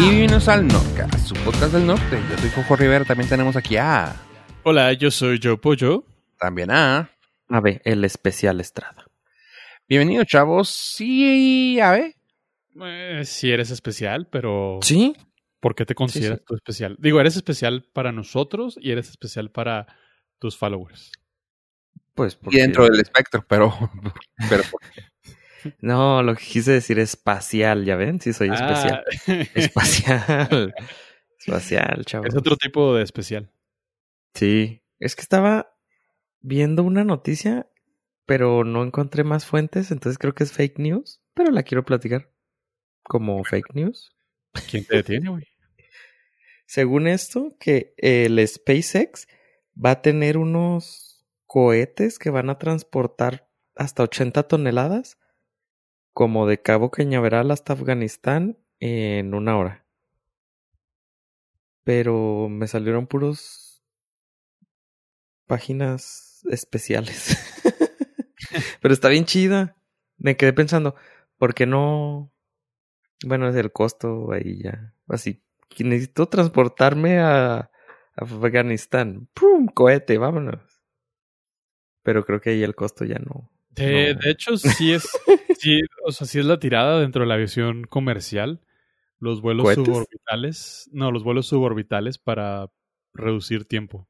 Bienvenidos al Nordcast, su podcast del norte. Yo soy Jojo Rivera, también tenemos aquí a... Hola, yo soy Joe Pollo. También a... A ver, el especial Estrada. Bienvenidos, chavos. Sí, a ver. Eh, sí eres especial, pero... ¿Sí? ¿Por qué te consideras sí. tú especial? Digo, eres especial para nosotros y eres especial para tus followers. Pues Y dentro del espectro, pero... pero No, lo que quise decir es espacial, ¿ya ven? Sí, soy especial. Ah, Espacial. espacial, chavos. es otro tipo de especial. Sí. Es que estaba viendo una noticia, pero no encontré más fuentes, entonces creo que es fake news, pero la quiero platicar como fake news. ¿Quién te detiene, güey? Según esto, que el SpaceX va a tener unos cohetes que van a transportar hasta 80 toneladas, como de Cabo Cañaveral hasta Afganistán, en una hora. Pero me salieron puros páginas especiales. Pero está bien chida. Me quedé pensando, ¿por qué no? Bueno, es el costo ahí ya. Así, necesito transportarme a Afganistán. ¡Pum! Cohete, vámonos. Pero creo que ahí el costo ya no. De, No. de hecho, sí es, sí, o sea, sí es la tirada dentro de la aviación comercial. Los vuelos suborbitales, no, los vuelos suborbitales para reducir tiempo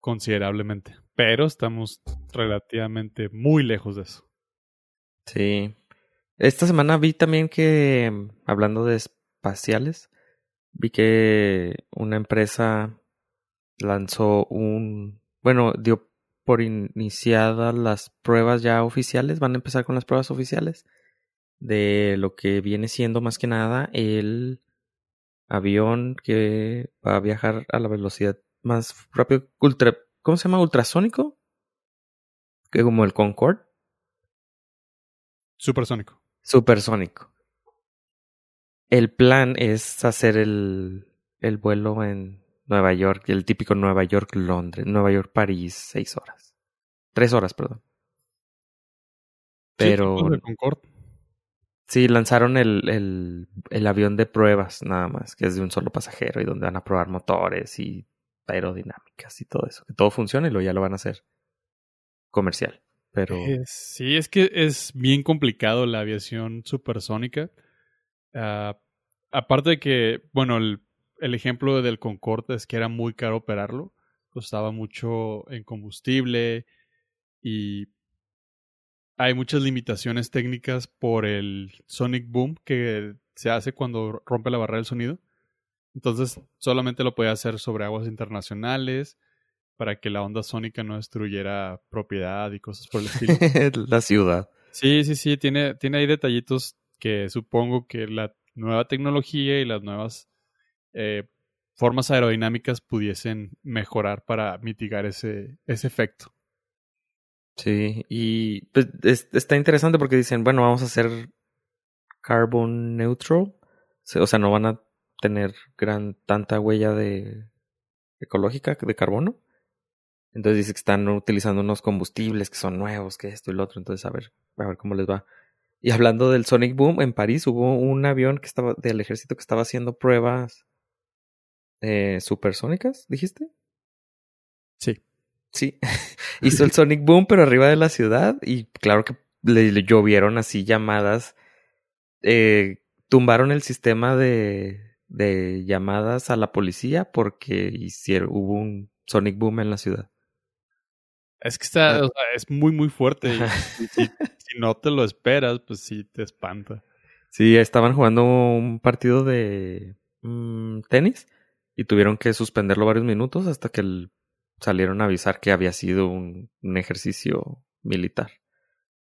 considerablemente. Pero estamos relativamente muy lejos de eso. Sí. Esta semana vi también que, hablando de espaciales, vi que una empresa lanzó un, bueno, dio por iniciadas las pruebas ya oficiales, van a empezar con las pruebas oficiales de lo que viene siendo más que nada el avión que va a viajar a la velocidad más rápido, ultra, ¿cómo se llama? Ultrasónico, que como el Concorde. Supersónico. Supersónico. El plan es hacer el, el vuelo en Nueva York, el típico Nueva York-Londres, Nueva York-París, seis horas. Tres horas, perdón. Pero Sí, de Concorde. sí, lanzaron el, el, el avión de pruebas nada más, que es de un solo pasajero y donde van a probar motores y aerodinámicas y todo eso. Que todo funcione y luego ya lo van a hacer comercial. Pero sí, es que es bien complicado la aviación supersónica. Ah, aparte de que, bueno, el, el ejemplo del Concorde es que era muy caro operarlo. Costaba mucho en combustible y hay muchas limitaciones técnicas por el sonic boom que se hace cuando rompe la barrera del sonido. Entonces solamente lo podía hacer sobre aguas internacionales para que la onda sónica no destruyera propiedad y cosas por el estilo. la ciudad. Sí, sí, sí, tiene, tiene ahí detallitos que supongo que la nueva tecnología y las nuevas eh, formas aerodinámicas pudiesen mejorar para mitigar ese, ese efecto. Sí, y pues, es- está interesante porque dicen, bueno, vamos a hacer carbon neutral, o sea, no van a tener gran tanta huella de ecológica de carbono. Entonces dice que están utilizando unos combustibles que son nuevos, que esto y lo otro, entonces a ver, a ver cómo les va. Y hablando del Sonic Boom, en París hubo un avión que estaba del ejército que estaba haciendo pruebas eh, supersónicas, ¿dijiste? Sí. Sí, hizo el Sonic Boom, pero arriba de la ciudad. Y claro que le, le llovieron así llamadas. Eh, tumbaron el sistema de, de llamadas a la policía porque hicieron, hubo un Sonic Boom en la ciudad. Es que está, Ah. o sea, es muy, muy fuerte. y Ajá. si, si- si no te lo esperas, pues sí te espanta. Sí, estaban jugando un partido de mm, tenis y tuvieron que suspenderlo varios minutos hasta que el- salieron a avisar que había sido un, un ejercicio militar.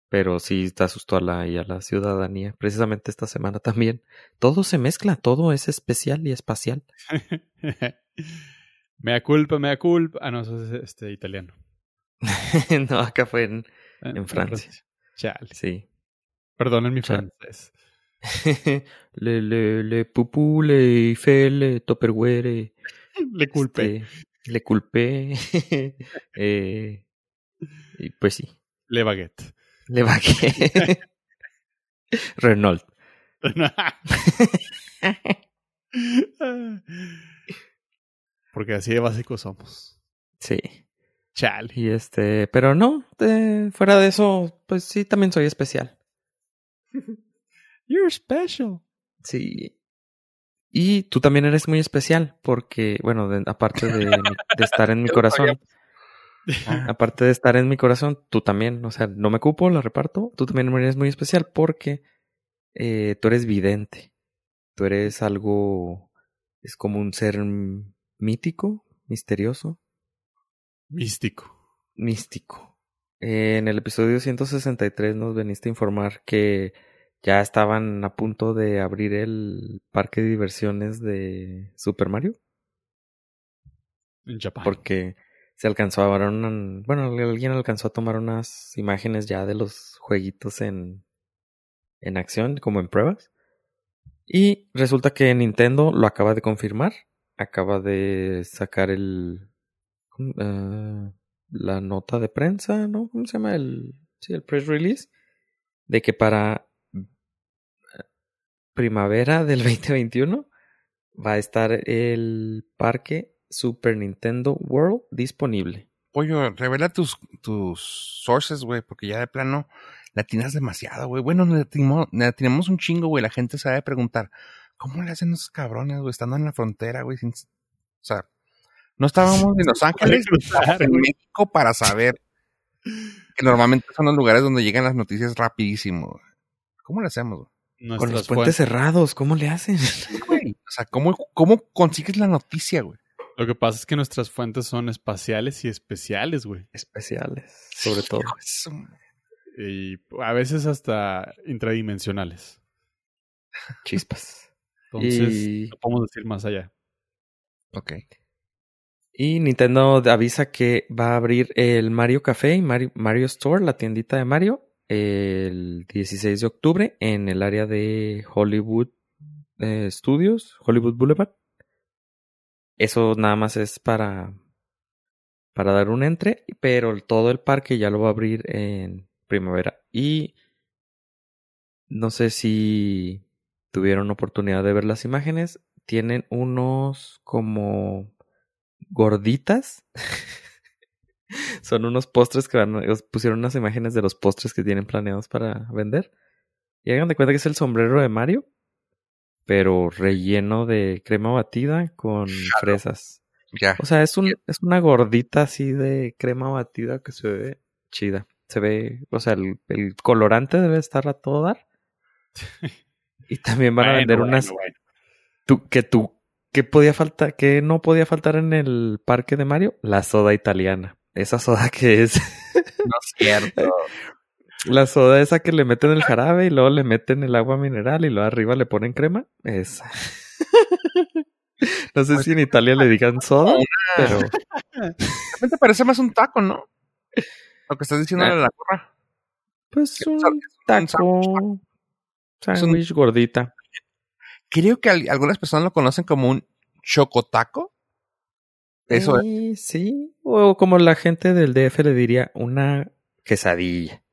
Pero sí te asustó a la, y a la ciudadanía, precisamente esta semana también. Todo se mezcla, todo es especial y espacial. mea culpa, mea culpa. Ah, no, eso es este, italiano. no, acá fue en, En Francia. Chale. sí. Perdonen mi Chale. francés. le, le, le pupú, le fe, le topperware. Le culpé. Este, le culpé. eh, y pues sí, Le baguette. le vaqué. Renault. Porque así de básicos somos. Sí. Chale. Y este, pero no, eh, fuera de eso, pues sí, también soy especial. You're special. Sí. Y tú también eres muy especial porque, bueno, de- aparte de, estar en mi corazón, aparte de estar en mi corazón, tú también, o sea, no me cupo, la reparto, tú también eres muy especial porque eh, tú eres vidente, tú eres algo, es como un ser mítico, misterioso, Místico. místico. Eh, en el episodio 163 nos veniste a informar que ya estaban a punto de abrir el parque de diversiones de Super Mario. En Japón. Porque se alcanzó a ver una, bueno, alguien alcanzó a tomar unas imágenes ya de los jueguitos en, en acción, como en pruebas. Y resulta que Nintendo lo acaba de confirmar. Acaba de sacar el. Ah, la nota de prensa, ¿no? ¿Cómo se llama? El, sí, el press release. De que para primavera del 2021 va a estar el parque Super Nintendo World disponible. Pollo, revela tus, tus sources, güey, porque ya de plano latinas demasiado, güey. Bueno, atinamos un chingo, güey. La gente se va a preguntar, ¿cómo le hacen esos cabrones, güey, estando en la frontera, güey? sin- O sea, no estábamos en Los Ángeles, cruzar, en. México para saber que normalmente son los lugares donde llegan las noticias rapidísimo. güey. ¿Cómo le hacemos, güey? Con los puentes fuentes- cerrados, ¿cómo le hacen? Güey, O sea, ¿cómo, ¿cómo consigues la noticia, güey? Lo que pasa es que nuestras fuentes son espaciales y especiales, güey. Especiales, sobre todo. Y a veces hasta intradimensionales. Chispas. Entonces, Y- no podemos decir más allá. Ok. Y Nintendo avisa que va a abrir el Mario Café y Mario, Mario Store, la tiendita de Mario, el 16 de octubre en el área de Hollywood eh, Studios, Hollywood Boulevard. Eso nada más es para, para dar un entre, pero todo el parque ya lo va a abrir en primavera. Y no sé si tuvieron oportunidad de ver las imágenes. Tienen unos como gorditas. Son unos postres que van, pusieron unas imágenes de los postres que tienen planeados para vender. Y hagan de cuenta que es el sombrero de Mario, pero relleno de crema batida con fresas. Ya. O sea, es un, es una gordita así de crema batida que se ve chida. Se ve, o sea, el, el colorante debe estar a todo dar. Y también van a Bueno, vender bueno, unas bueno. tú, que tú, que podía faltar, que no podía faltar en el parque de Mario, la soda italiana. Esa soda que es, No es cierto. la soda esa que le meten el jarabe y luego le meten el agua mineral y luego arriba le ponen crema. Esa. No sé si en Italia le digan soda, pero De repente parece más un taco, ¿no? Lo que estás diciendo de la gorra. pues un un taco, sándwich gordita. Creo que al- algunas personas lo conocen como un chocotaco. Eso es. Eh, Sí, o como la gente del DF le diría, una quesadilla.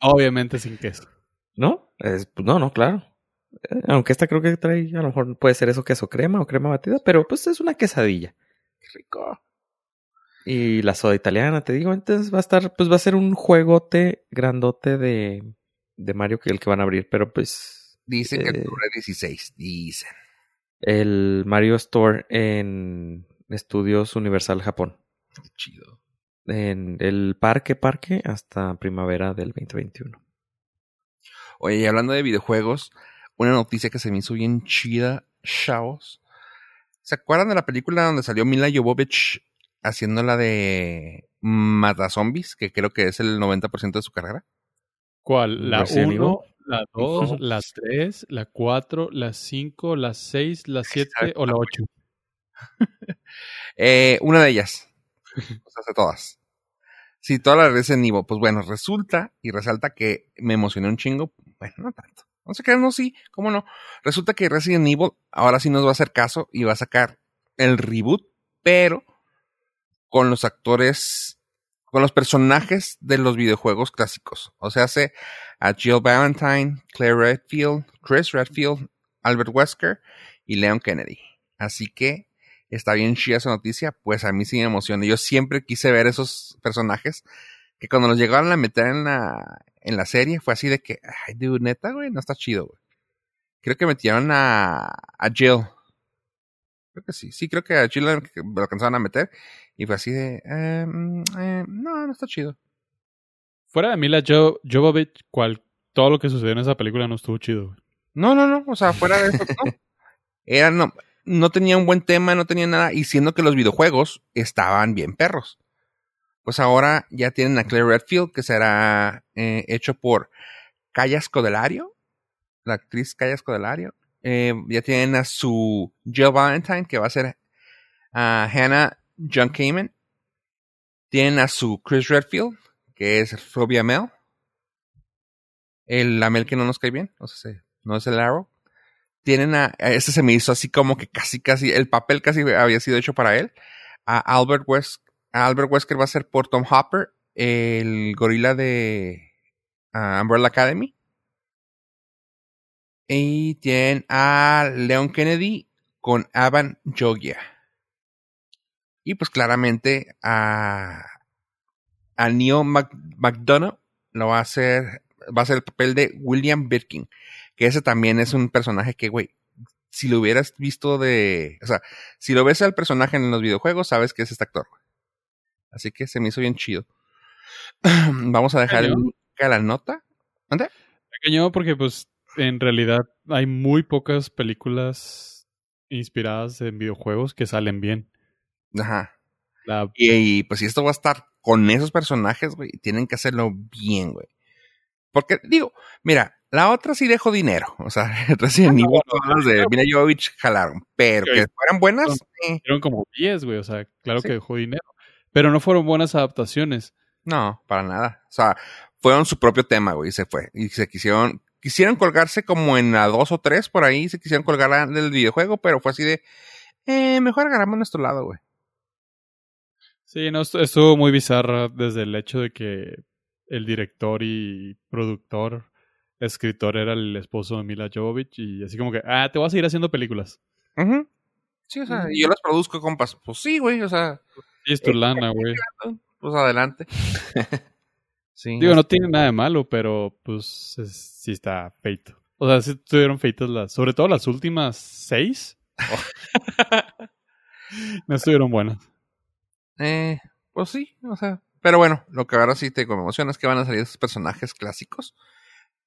Obviamente sin queso. ¿No? Es- pues, no, no, claro. Eh, Aunque esta creo que trae, a lo mejor puede ser eso queso crema o crema batida, pero pues es una quesadilla. Qué rico. Y la soda italiana, te digo, entonces va a estar, pues va a ser un juegote grandote de, de Mario que el que van a abrir, pero pues Dicen que Eh. octubre 16. Dicen. el Mario Store en Estudios Universal Japón. Qué chido. En el parque, parque, hasta primavera del 2021. Oye, y hablando de videojuegos, una noticia que se me hizo bien chida, chavos. ¿Se acuerdan de la película donde salió Mila Jovovich haciendo la de Mata Zombies? Que creo que es el 90% de su carrera. ¿Cuál? ¿La Resident 1, la 2, la 3, la 4, la 5, la 6, la 7 o la 8? Eh, una de ellas. O sea, de todas. Sí, todas las Resident Evil. Pues bueno, resulta y resalta que me emocioné un chingo. Bueno, no tanto. No sé qué, no, sí, cómo no. Resulta que Resident Evil ahora sí nos va a hacer caso y va a sacar el reboot, pero con los actores, con los personajes de los videojuegos clásicos. O sea, hace a Jill Valentine, Claire Redfield, Chris Redfield, Albert Wesker y Leon Kennedy. Así que está bien chida esa noticia, pues a mí sí me emociona. Yo siempre quise ver esos personajes que cuando los llegaron a meter en la, en la serie fue así de que, ay, dude, neta, güey, no está chido, güey. Creo que metieron a, a Jill. Creo que sí, sí, creo que a Jill lo alcanzaron a meter y fue así de, mm, eh, no, no está chido. Fuera de Mila jo Jovovich, cual, todo lo que sucedió en esa película no estuvo chido, güey. No, no, no, o sea, fuera de eso, no. Era, no, no tenía un buen tema, no tenía nada, y siendo que los videojuegos estaban bien perros. Pues ahora ya tienen a Claire Redfield, que será eh, hecho por Calla Scodelario, la actriz Calla Scodelario. Eh, ya tienen a su Jill Valentine, que va a ser a Hannah John Kamen. Tienen a su Chris Redfield, que es Phobia Mel. El Mel que no nos cae bien, no sé, no es el Arrow. Tienen a, este se me hizo así como que casi, casi, el papel casi había sido hecho para él. A Albert West, Albert Wesker va a ser por Tom Hopper, el gorila de uh, Umbrella Academy. Y tienen a Leon Kennedy con Avan Jogia. Y pues claramente a, a Neil McDonough lo va a hacer, va a ser el papel de William Birkin, que ese también es un personaje que, güey, si lo hubieras visto de, o sea, si lo ves al personaje en los videojuegos, sabes que es este actor. Así que se me hizo bien chido. Vamos a dejar la nota. ¿Dónde? Pequeño porque pues en realidad hay muy pocas películas inspiradas en videojuegos que salen bien. Ajá. Y, pues si esto va a estar con esos personajes, güey, tienen que hacerlo bien, güey. Porque, digo, mira, la otra sí dejó dinero. O sea, recién ni todas de Mila Jovovich jalaron. Pero que fueran buenas. Fueron como 10, güey. O sea, claro que dejó dinero. Pero no fueron buenas adaptaciones. No, para nada. O sea, fueron su propio tema, güey, y se fue. Y se quisieron, quisieron colgarse como en la dos o tres por ahí, se quisieron colgar del videojuego, pero fue así de, eh, mejor agarramos nuestro lado, güey. Sí, no, estuvo muy bizarra desde el hecho de que el director y productor, escritor era el esposo de Mila Jovovich y así como que, ah, te voy a seguir haciendo películas. Sí, o sea, y yo las produzco, compas. Pues sí, güey, o sea. Sí, es tu lana, güey. Pues adelante. sí. Digo, no tiene nada de malo, pero pues sí está feito. O sea, sí estuvieron feitas las, sobre todo las últimas seis. no estuvieron buenas. Eh, pues sí, o sea. Pero bueno, lo que ahora sí te emociona es que van a salir esos personajes clásicos.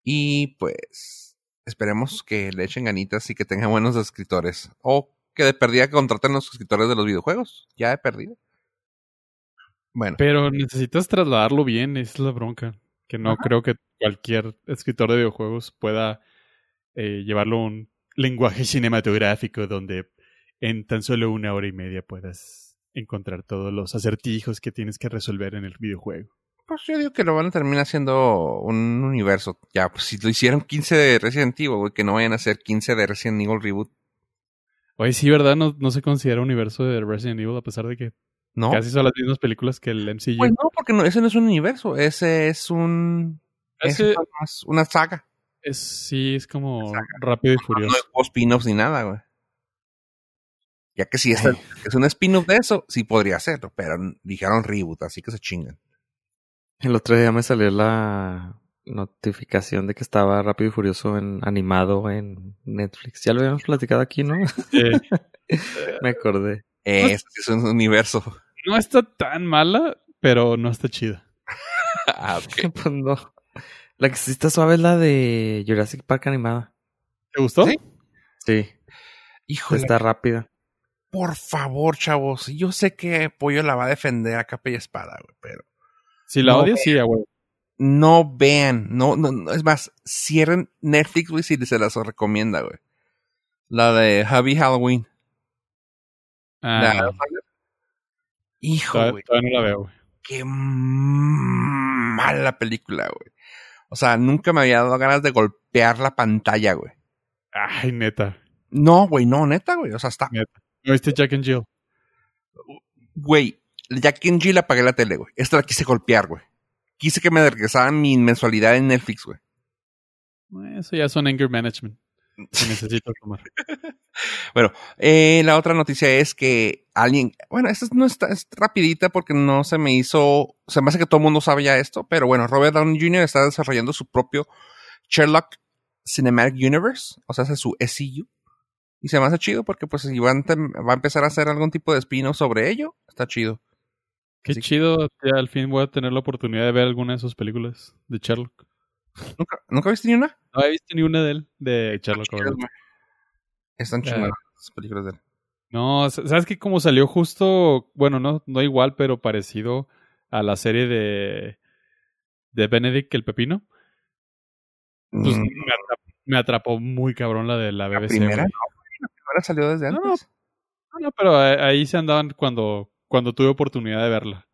Y pues esperemos que le echen ganitas y que tengan buenos escritores. O que de perdida contraten los escritores de los videojuegos. Ya he perdido. Bueno. Pero necesitas trasladarlo bien, es la bronca. Que no creo que cualquier escritor de videojuegos pueda eh, llevarlo a un lenguaje cinematográfico donde en tan solo una hora y media puedas encontrar todos los acertijos que tienes que resolver en el videojuego. Pues yo digo que lo van a terminar haciendo un universo. Ya, pues si lo hicieron 15 de Resident Evil, güey, que no vayan a hacer 15 de Resident Evil Reboot. Oye, sí, ¿verdad? No, no se considera universo de Resident Evil a pesar de que ¿No? casi son las mismas películas que el MCU. Pues no, porque no, ese no es un universo, ese es un... Ese, es una saga. Es, sí, es como rápido y furioso. No, hay spin-offs ni nada, güey. Ya que si es, es un spin-off de eso, sí podría hacerlo, pero dijeron reboot, así que se chingan. El otro día me salió la notificación de que estaba Rápido y Furioso en animado en Netflix. Ya lo habíamos platicado aquí, ¿no? me acordé. es un universo. No está tan mala, pero no está chida. ah, pues no. La que sí está suave es la de Jurassic Park animada. ¿Te gustó? Sí. Sí. Híjole. Está rápida por favor, chavos, yo sé que Pollo la va a defender a capa y espada, güey, pero. Si la odias, sí, güey. No vean, no, no, es más, cierren Netflix, güey, si se las recomienda, güey. La de Happy Halloween. Ah. Hijo, güey. Todavía no la veo, güey. Qué mala película, güey. O sea, nunca me había dado ganas de golpear la pantalla, güey. Ay, neta. No, güey, no, neta, güey. O sea, está neta. ¿No viste Jack and Jill? Güey, Jack and Jill apagué la tele, güey. Esta la quise golpear, güey. Quise que me regresaran mi mensualidad en Netflix, güey. Eso ya son anger management. Que necesito tomar. bueno, eh, la otra noticia es que alguien, bueno, esta no está es rapidita porque no se me hizo, se me hace que todo el mundo sabe ya esto, pero bueno, Robert Downey Jr. está desarrollando su propio Sherlock Cinematic Universe, o sea, hace su SCU. Y se me hace chido porque pues si va a, empezar a hacer algún tipo de spin sobre ello, está chido. Qué chido, al fin voy a tener la oportunidad de ver alguna de sus películas de Sherlock. ¿Nunca, ¿Nunca viste ni una? No he visto ni una de él, de Sherlock. Están chidas las películas de él. No, ¿sabes qué? Como salió justo, bueno, no, no igual, pero parecido a la serie de, de Benedict el Pepino. Pues mm. me, atrapó, muy cabrón la de la BBC. ¿La primera? Primera salió desde antes. No, no, pero ahí se andaban cuando, cuando tuve oportunidad de verla.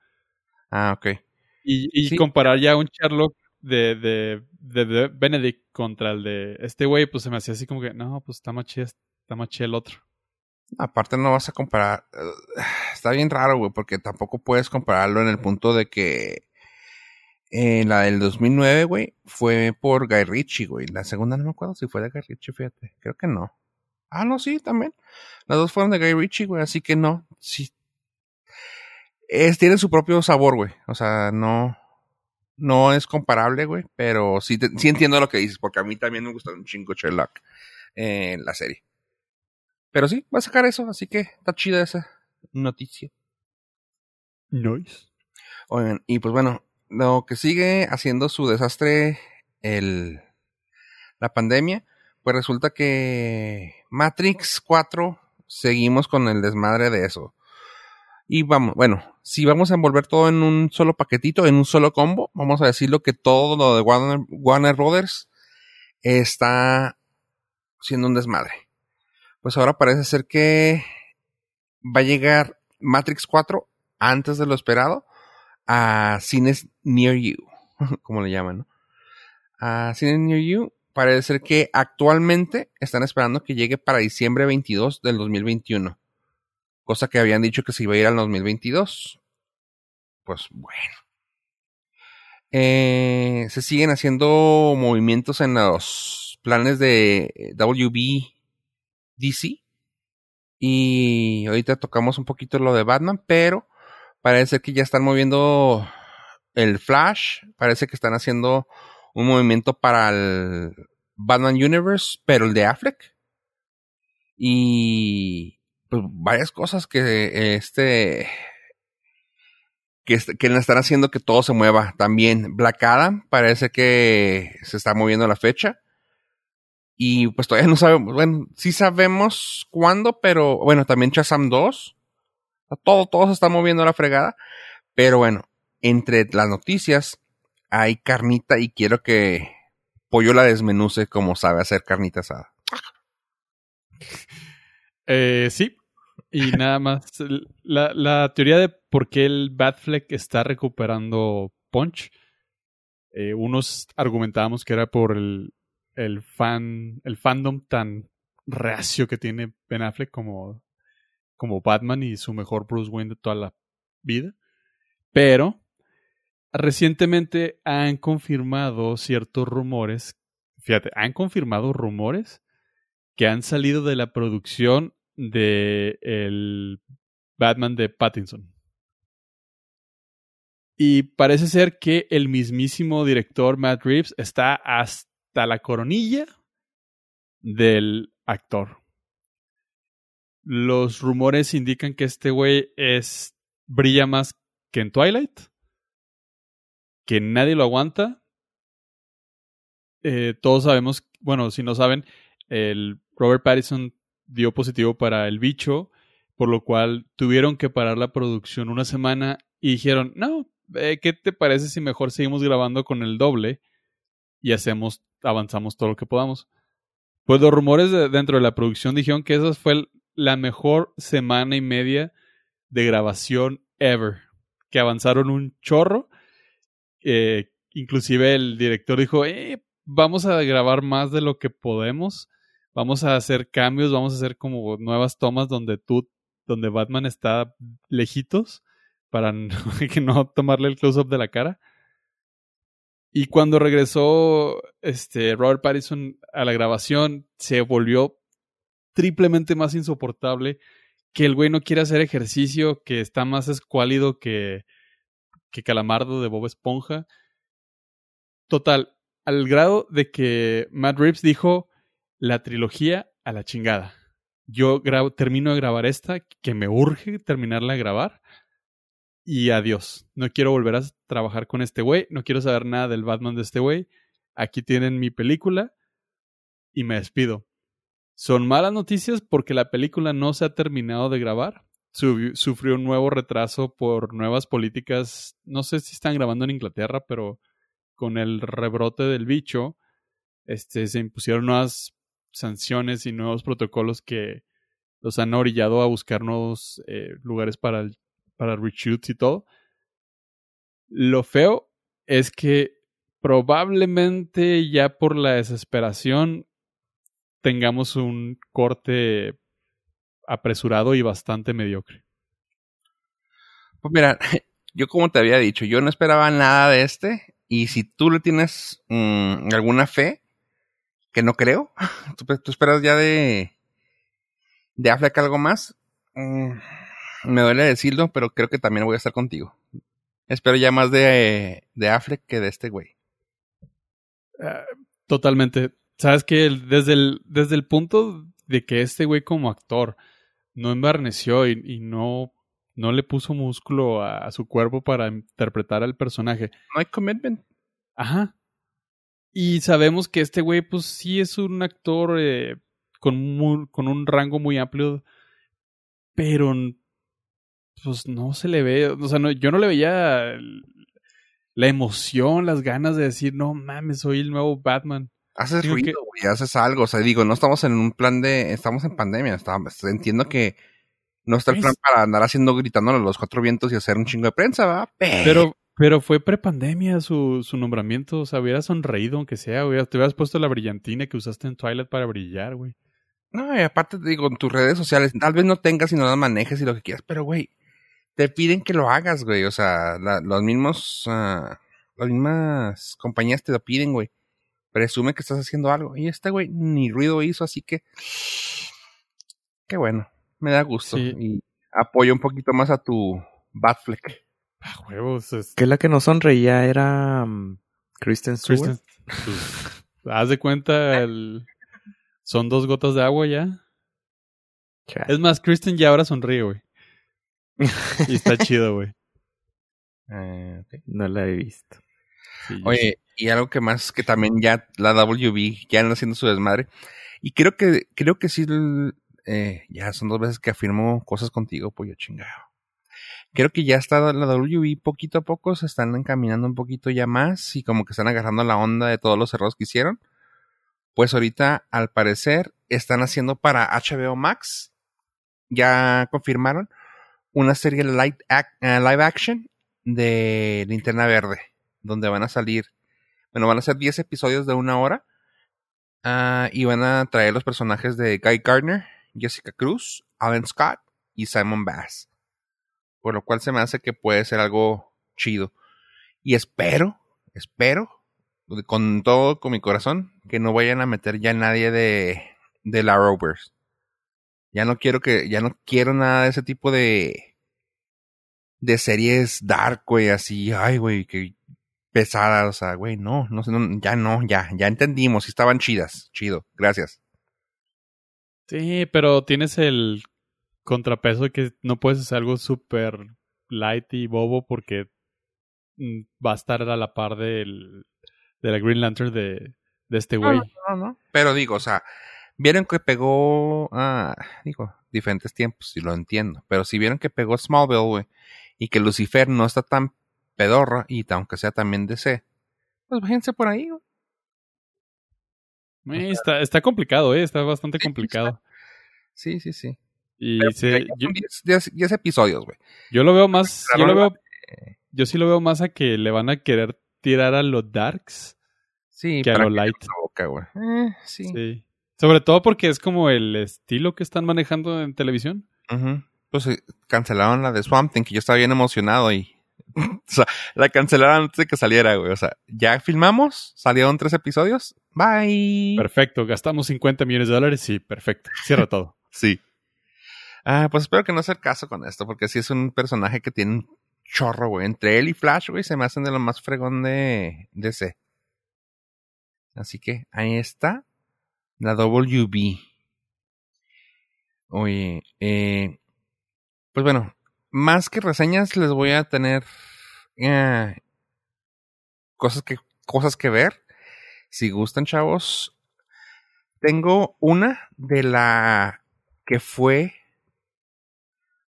Ah, ok. Y, y comparar ya un Sherlock de, de, de, Benedict contra el de este güey, pues se me hacía así como que, no, pues está más chido, está más chido el otro. Aparte no vas a comparar, está bien raro, güey, porque tampoco puedes compararlo en el punto de que eh, la del 2009, güey, fue por Guy Ritchie, güey. La segunda no me acuerdo si fue de Guy Ritchie, fíjate. Creo que no. Ah, no, sí, también. Las dos fueron de Guy Ritchie, güey, así que no. Sí. Es, tiene su propio sabor, güey. O sea, no, no es comparable, güey, pero sí, sí entiendo lo que dices, porque a mí también me gusta un chingo Sherlock en la serie. Pero sí, va a sacar eso, así que está chida esa noticia. Nice. Oigan, y pues bueno, lo que sigue haciendo su desastre el la pandemia, pues resulta que Matrix 4 seguimos con el desmadre de eso. Y vamos, bueno, si vamos a envolver todo en un solo paquetito, en un solo combo, vamos a decirlo que todo lo de Warner, Warner Brothers está siendo un desmadre. Pues ahora parece ser que va a llegar Matrix 4 antes de lo esperado a cines near you, como le llaman, ¿no? A cines near you parece ser que actualmente están esperando que llegue para diciembre 22 del 2021 cosa que habían dicho que se iba a ir al 2022. Pues bueno. Eh, se siguen haciendo movimientos en los planes de WBDC. Y ahorita tocamos un poquito lo de Batman, pero parece que ya están moviendo el Flash. Parece que están haciendo un movimiento para el Batman Universe, pero el de Affleck. Y pues, varias cosas que este que, que le están haciendo que todo se mueva. También Black Adam parece que se está moviendo la fecha. Y pues todavía no sabemos, bueno, sí sabemos cuándo, pero bueno, también Chazam 2. Todo, todo se está moviendo la fregada. Pero bueno, entre las noticias hay carnita y quiero que Pollo la desmenuce como sabe hacer carnita asada. Eh, sí. Y nada más, la, la, teoría de por qué el Batfleck está recuperando Punch, eh, unos argumentábamos que era por el, el fan, el fandom tan reacio que tiene Ben Affleck como, como Batman y su mejor Bruce Wayne de toda la vida. Pero recientemente han confirmado ciertos rumores, fíjate, han confirmado rumores que han salido de la producción de el Batman de Pattinson. Y parece ser que el mismísimo director Matt Reeves está hasta la coronilla del actor. Los rumores indican que este güey es brilla más que en Twilight, que nadie lo aguanta. Eh, todos sabemos, bueno, si no saben, el Robert Pattinson dio positivo para el bicho, por lo cual tuvieron que parar la producción una semana y dijeron, no, eh, ¿qué te parece si mejor seguimos grabando con el doble y hacemos, avanzamos todo lo que podamos? Pues los rumores dentro de la producción dijeron que esa fue la mejor semana y media de grabación ever, que avanzaron un chorro. Eh, inclusive el director dijo, eh, vamos a grabar más de lo que podemos vamos a hacer cambios, vamos a hacer como nuevas tomas donde tú, donde Batman está lejitos para que no tomarle el close-up de la cara. Y cuando regresó este, Robert Pattinson a la grabación, se volvió triplemente más insoportable, que el güey no quiere hacer ejercicio, que está más escuálido que, que Calamardo de Bob Esponja. Total, al grado de que Matt Reeves dijo la trilogía a la chingada. Yo termino de grabar esta, que me urge terminarla de grabar. Y adiós. No quiero volver a trabajar con este güey. No quiero saber nada del Batman de este güey. Aquí tienen mi película. Y me despido. Son malas noticias porque la película no se ha terminado de grabar. Sufrió un nuevo retraso por nuevas políticas. No sé si están grabando en Inglaterra, pero con el rebrote del bicho, este, se impusieron nuevas sanciones y nuevos protocolos que los han orillado a buscar nuevos eh, lugares para, para reshoots y todo. Lo feo es que probablemente ya por la desesperación tengamos un corte apresurado y bastante mediocre. Pues mira, yo como te había dicho, yo no esperaba nada de este y si tú le tienes mm, alguna fe, que no creo, ¿tú, esperas ya de, de Affleck algo más? Mm, me duele decirlo, pero creo que también voy a estar contigo. Espero ya más de, de Affleck que de este güey. Ah, totalmente. Sabes que desde el, desde el punto de que este güey como actor no embarneció y, no, no le puso músculo a, su cuerpo para interpretar al personaje. No hay commitment. Ajá. Y sabemos que este güey, pues sí es un actor eh, con, con un rango muy amplio, pero pues no se le ve, o sea, no, yo no le veía la emoción, las ganas de decir, no mames, soy el nuevo Batman. Haces ruido, güey, haces algo, o sea, digo, no estamos en un plan de, estamos en pandemia, entiendo que no está el plan para andar haciendo, gritándole a los cuatro vientos y hacer un chingo de prensa, ¿va? Pero, pero fue prepandemia su, su nombramiento, o sea, hubiera sonreído aunque sea, güey, te hubieras puesto la brillantina que usaste en Twilight para brillar, güey. No, y aparte te digo, en tus redes sociales, tal vez no tengas y no las manejes y lo que quieras, pero güey, te piden que lo hagas, güey. O sea, los mismos, uh, las mismas compañías te lo piden, güey. Presume que estás haciendo algo. Y este güey ni ruido hizo, así que. Qué bueno. Me da gusto. Y apoyo un poquito más a tu Batfleck. Ah, huevos. Que la que no sonreía era um, Kristen Stewart. Pues, haz de cuenta, el... son dos gotas de agua ya. Es más, Kristen ya ahora sonríe, güey y está chido, güey. Eh, no la he visto. Oye, y algo que más que también ya la WB ya anda haciendo su desmadre. Y creo que, creo que sí, eh, ya son dos veces que afirmo cosas contigo, pollo chingado. Creo que ya está la WB poquito a poco, se están encaminando un poquito ya más y como que están agarrando la onda de todos los errores que hicieron. Pues ahorita, al parecer, están haciendo para HBO Max. Ya confirmaron una serie eh, live action de Linterna Verde, donde van a salir, bueno, van a ser 10 episodios de una hora uh, y van a traer los personajes de Guy Gardner, Jessica Cruz, Alan Scott y Simon Bass. Por lo cual se me hace que puede ser algo chido. Y espero, espero, con todo, con mi corazón, que no vayan a meter ya nadie de, de la Rovers. Ya no quiero que, ya no quiero nada de ese tipo de, de series dark, güey, así, ay, güey, que pesadas, o sea, güey, no, no, no, ya no, ya, ya entendimos, estaban chidas, chido, gracias. Sí, pero tienes el contrapeso de que no puedes hacer algo súper light y bobo porque mm, va a estar a la par del, de la Green Lantern de, de este güey. No, no, no, Pero digo, o sea, vieron que pegó, ah, digo, diferentes tiempos, y lo entiendo, pero si vieron que pegó Smallville, güey, y que Lucifer no está tan pedorra y aunque sea también DC, pues fíjense por ahí. güey. está, está complicado, ¿eh? Está bastante complicado. Sí, sí, sí. Y Pero, se, yo, 10 episodios, güey. Yo lo veo más. Yo, lo veo, yo sí lo veo más a que le van a querer tirar a los darks sí, que a los light. Boca, eh, sí. sí. Sobre todo porque es como el estilo que están manejando en televisión. Pues eh, cancelaron la de Swamp Thing, que yo estaba bien emocionado y o sea, la cancelaron antes de que saliera, güey. O sea, ya filmamos, salieron tres episodios. Bye. Perfecto, gastamos 50 millones de dólares. Sí, perfecto. Cierra todo. Sí. Ah, pues espero que no sea el caso con esto, porque sí es un personaje que tiene un chorro, güey. Entre él y Flash, güey, se me hacen de lo más fregón de DC. Así que ahí está la WB. Oye, eh, pues bueno, más que reseñas les voy a tener eh, cosas que cosas que ver. Si gustan, chavos, tengo una de la que fue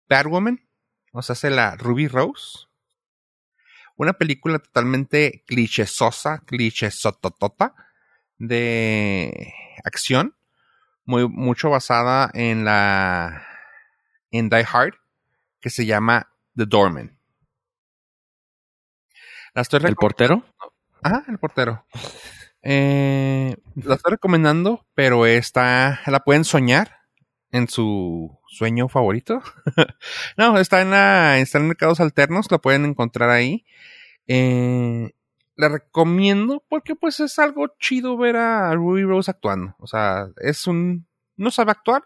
Batwoman, o sea, hace la Ruby Rose. Una película totalmente clichésosa, clichésototota de acción, muy, mucho basada en la en Die Hard, que se llama The Doorman. La estoy ¿El portero? Ah, el portero. Eh, la estoy recomendando, pero esta la pueden soñar en su sueño favorito. no, está en la está en mercados alternos, la pueden encontrar ahí. Eh, le recomiendo porque pues es algo chido ver a Ruby Rose actuando. O sea, es un... no sabe actuar,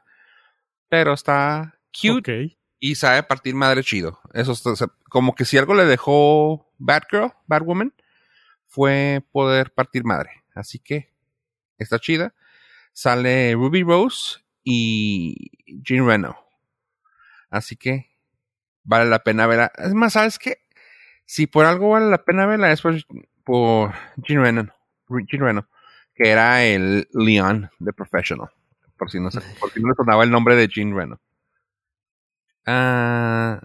pero está cute y sabe partir madre chido. Eso es como que si algo le dejó Batgirl, Batwoman, fue poder partir madre. Así que está chida. Sale Ruby Rose y Jean Reno. Así que vale la pena verla. Es más, ¿sabes qué? Si por algo vale la pena verla es por por Gene Reno, Gene Reno, que era el Leon de Professional. Por si no, se, por si no le sonaba el nombre de Gene Reno. Ah,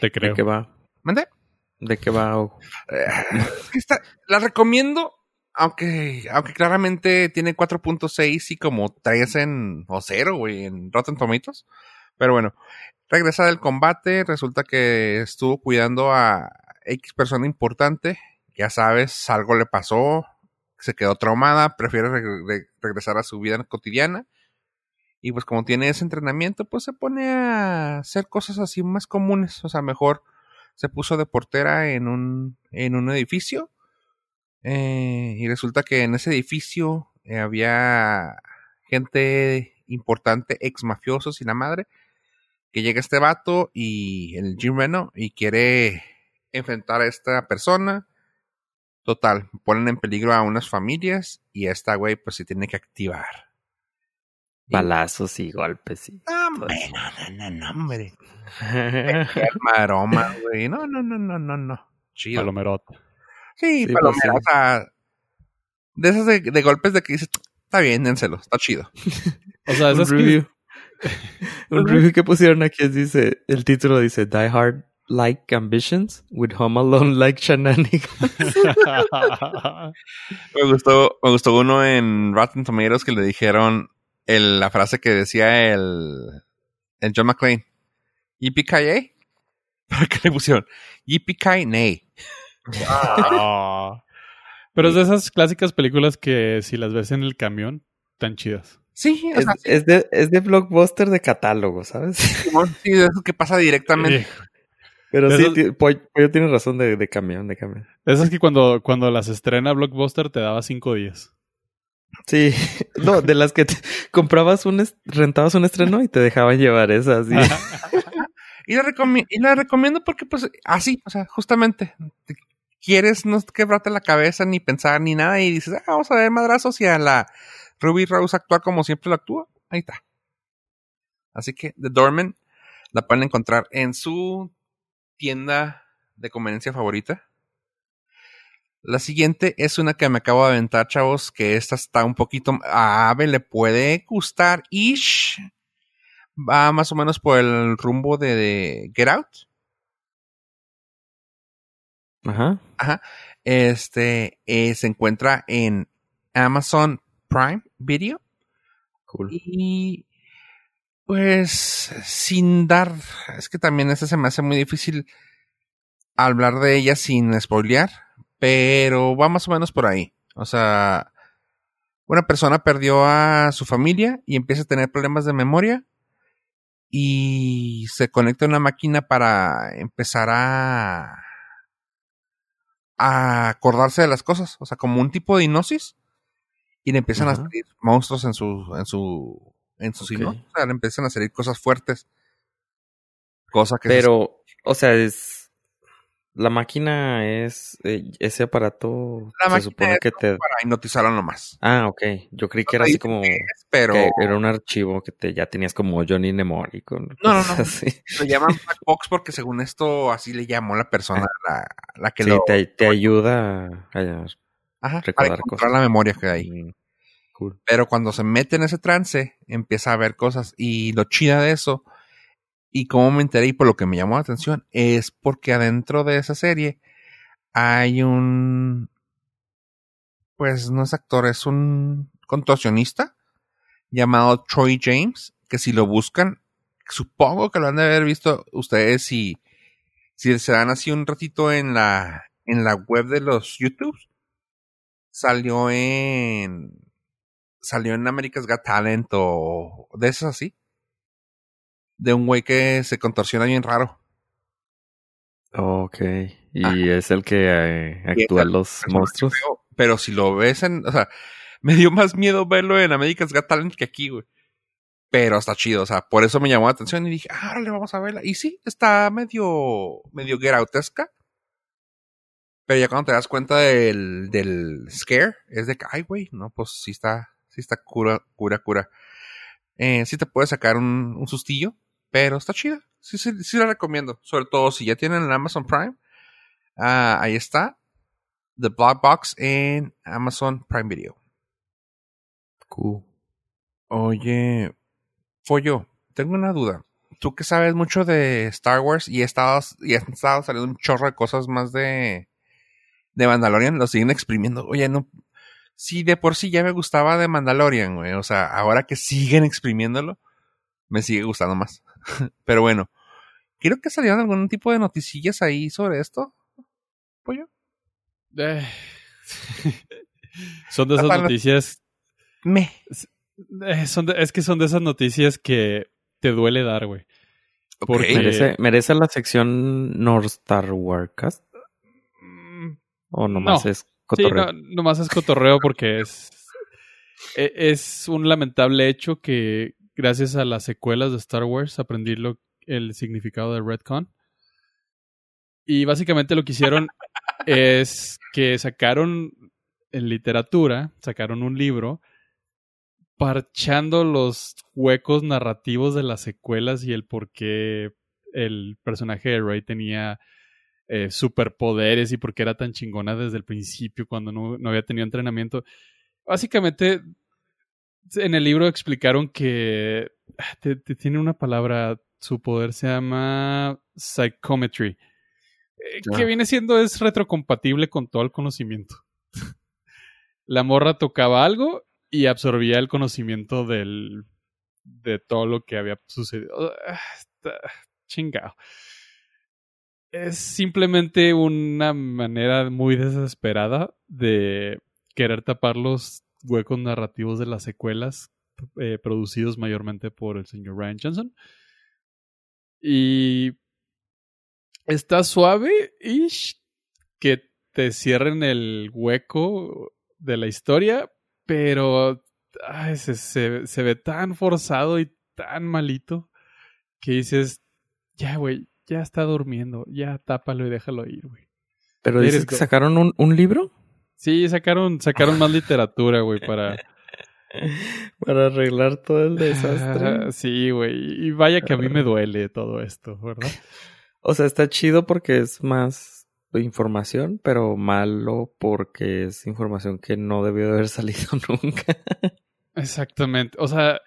Te creo. ¿De qué va? ¿Mande? ¿De qué va? está, la recomiendo, aunque, aunque claramente tiene 4.6 y como 3 en, o 0, güey, en Rotten Tomatoes. Pero bueno, regresa del combate, resulta que estuvo cuidando a X persona importante ya sabes, algo le pasó, se quedó traumada, prefiere regresar a su vida cotidiana. Y pues como tiene ese entrenamiento, pues se pone a hacer cosas así más comunes. O sea, mejor se puso de portera en un, en un edificio. Eh, y resulta que en ese edificio eh, había gente importante, ex mafiosos y la madre, que llega este vato y el Jim Reno y quiere enfrentar a esta persona Total, ponen en peligro a unas familias y esta güey pues se tiene que activar. Balazos y golpes y... No, hombre, no, no, no, hombre. maroma, güey. No, no, no, no, no, no. Chido. Palomerota. Sí, sí pues palomera. O sea, de esos de, golpes de que dices, está bien, dénselo, está chido. o sea, eso es review. Un review que pusieron aquí dice, el título dice Die Hard like ambitions with Home Alone like shenanigans. me gustó, me gustó uno en Rotten Tomatoes que le dijeron el, la frase que decía el, el John McClane. yippee ¿Para qué le pusieron? yippee nay ah. Pero es de esas clásicas películas que si las ves en el camión, tan chidas. Sí, es, es, de, es de blockbuster de catálogo, ¿sabes? Sí, de eso que pasa directamente. Pero sí, Pollo, tiene razón de, de, camión, de camión. Eso es que cuando, cuando las estrena Blockbuster te daba cinco días. Sí, no, de las que comprabas un, rentabas un estreno y te dejaban llevar esas. y, la y la recomiendo porque, pues, así, o sea, justamente, quieres no quebrarte la cabeza ni pensar ni nada y dices, ah, vamos a ver madrazos y a la Ruby Rose actuar como siempre lo actúa. Ahí está. Así que The Dorman la pueden encontrar en su tienda de conveniencia favorita. La siguiente es una que me acabo de aventar, chavos, que esta está un poquito... A Ave le puede gustar. Ish. Va más o menos por el rumbo de, Get Out. Ajá. Ajá. Este eh, se encuentra en Amazon Prime Video. Cool. Y pues sin dar, es que también ese se me hace muy difícil hablar de ella sin spoilear, pero va más o menos por ahí. O sea, una persona perdió a su familia y empieza a tener problemas de memoria y se conecta a una máquina para empezar a a acordarse de las cosas, o sea, como un tipo de hipnosis, y le empiezan a salir monstruos en su, en su, en su Ok. signo, o sea, le empiezan a salir cosas fuertes. Cosa que se- Pero, o sea, es. La máquina es. eh, ese aparato La se máquina supone que te. para hipnotizarlo nomás. Ah, ok. Yo creí que era así como. dicen que es, pero que era un archivo que te ya tenías como Johnny Nemori con. No, no, no. así. lo llaman Black Box porque según esto así le llamó la persona, la, la que Sí, lo... te, te ayuda a. a- Ajá, para recordar encontrar cosas. la memoria que hay. Mm, Cool. Pero cuando se mete en ese trance, empieza a ver cosas. Y lo chida de eso, y cómo me enteré y por lo que me llamó la atención, es porque adentro de esa serie hay un. Pues no es actor, es un contorsionista llamado Troy James. Que si lo buscan, supongo que lo han de haber visto ustedes si, si se dan así un ratito en la, en la web de los YouTube. Salió en salió en America's Got Talent o de esas así. De un güey que se contorsiona bien raro. Ok. Y Ah. es el que eh, actúa los monstruos. Pero si lo ves en, o sea, me dio más miedo verlo en America's Got Talent que aquí, güey. Pero está chido, o sea, por eso me llamó la atención y dije, ah, le vamos a verla. Y sí, está medio, medio get outesca. Pero ya cuando te das cuenta del, del scare, es de que, ay, güey, no, pues sí está, sí está cura, cura, cura. Eh, sí te puede sacar un, un sustillo, pero está chida. Sí, sí, sí la recomiendo. Sobre todo si ya tienen el Amazon Prime. Ah, ahí está. The Black Box en Amazon Prime Video. Cool. Oye, Follo, tengo una duda. Tú que sabes mucho de Star Wars y, estabas, y estado saliendo un chorro de cosas más de, de Mandalorian, lo siguen exprimiendo. Oye, no. Si de por sí ya me gustaba de Mandalorian, güey. O sea, ahora que siguen exprimiéndolo, me sigue gustando más. Pero bueno, creo que salieron algún tipo de noticillas ahí sobre esto. Pollo. Eh, son de esas noticias. Me. eh, son de- es que son de esas noticias que te duele dar, güey. Porque-. ¿Merece, ¿Merece la sección North Star Warcast? Mm, ¿O nomás No. es Sí, cotorreo? no, nomás es cotorreo porque es, e- es un lamentable hecho que gracias a las secuelas de Star Wars aprendí lo, el significado de Redcon. Y básicamente lo que hicieron es que sacaron en literatura, sacaron un libro parchando los huecos narrativos de las secuelas y el por qué el personaje de Rey tenía eh, superpoderes y por qué era tan chingona desde el principio cuando no, no había tenido entrenamiento. Básicamente, en el libro explicaron que ah, te- te- tiene una palabra, su poder se llama psychometry, eh, que Ah. viene siendo es retrocompatible con todo el conocimiento. La morra tocaba algo y absorbía el conocimiento del, de todo lo que había sucedido. Ah, está chingado. Es simplemente una manera muy desesperada de querer tapar los huecos narrativos de las secuelas eh, producidos mayormente por el señor Ryan Johnson. Y está suave ish que te cierren el hueco de la historia, pero ay, se, se, se ve tan forzado y tan malito que dices, ya, güey, ya está durmiendo, ya tápalo y déjalo ir, güey. ¿Pero dices que sacaron un, un libro? Sí, sacaron, sacaron más literatura, güey, para... Para arreglar todo el desastre. Sí, güey. Y vaya que a mí me duele todo esto, ¿verdad? O sea, está chido porque es más información, pero malo porque es información que no debió de haber salido nunca. Exactamente. O sea,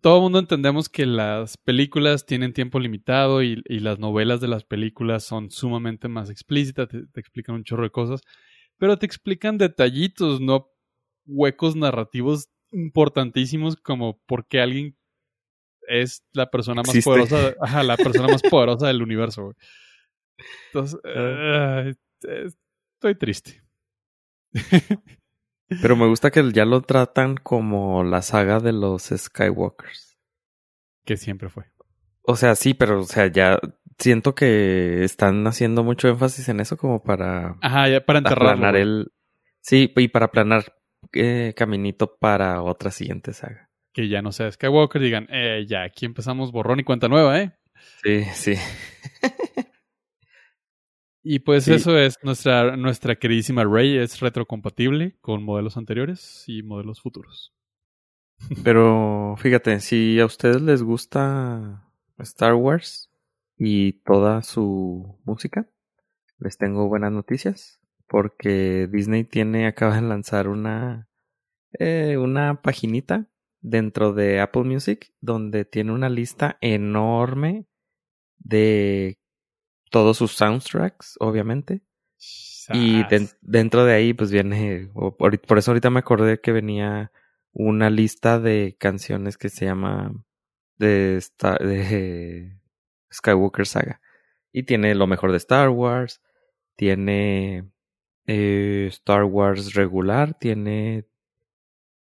todo el mundo entendemos que las películas tienen tiempo limitado y, y las novelas de las películas son sumamente más explícitas, te, te explican un chorro de cosas, pero te explican detallitos, no huecos narrativos importantísimos como por qué alguien es la persona más Existe. poderosa, ajá, la persona más poderosa del universo, güey. Entonces, Ah. estoy triste. Pero me gusta que ya lo tratan como la saga de los Skywalkers. que siempre fue. O sea, sí, pero o sea, ya siento que están haciendo mucho énfasis en eso como para... Ajá, ya para enterrarlo. el... Sí, y para planar eh, caminito para otra siguiente saga. Que ya no sea Skywalker, digan, eh, ya aquí empezamos borrón y cuenta nueva, ¿eh? Sí, sí. y pues eso es nuestra, nuestra queridísima Rey, es retrocompatible con modelos anteriores y modelos futuros. Pero fíjate, si a ustedes les gusta Star Wars y toda su música, les tengo buenas noticias porque Disney tiene acaba de lanzar una eh, una paginita dentro de Apple Music donde tiene una lista enorme de todos sus soundtracks, obviamente. Y dentro de ahí, pues viene. Por eso ahorita me acordé que venía una lista de canciones que se llama de, de Skywalker Saga. Y tiene lo mejor de Star Wars, tiene eh, Star Wars regular, tiene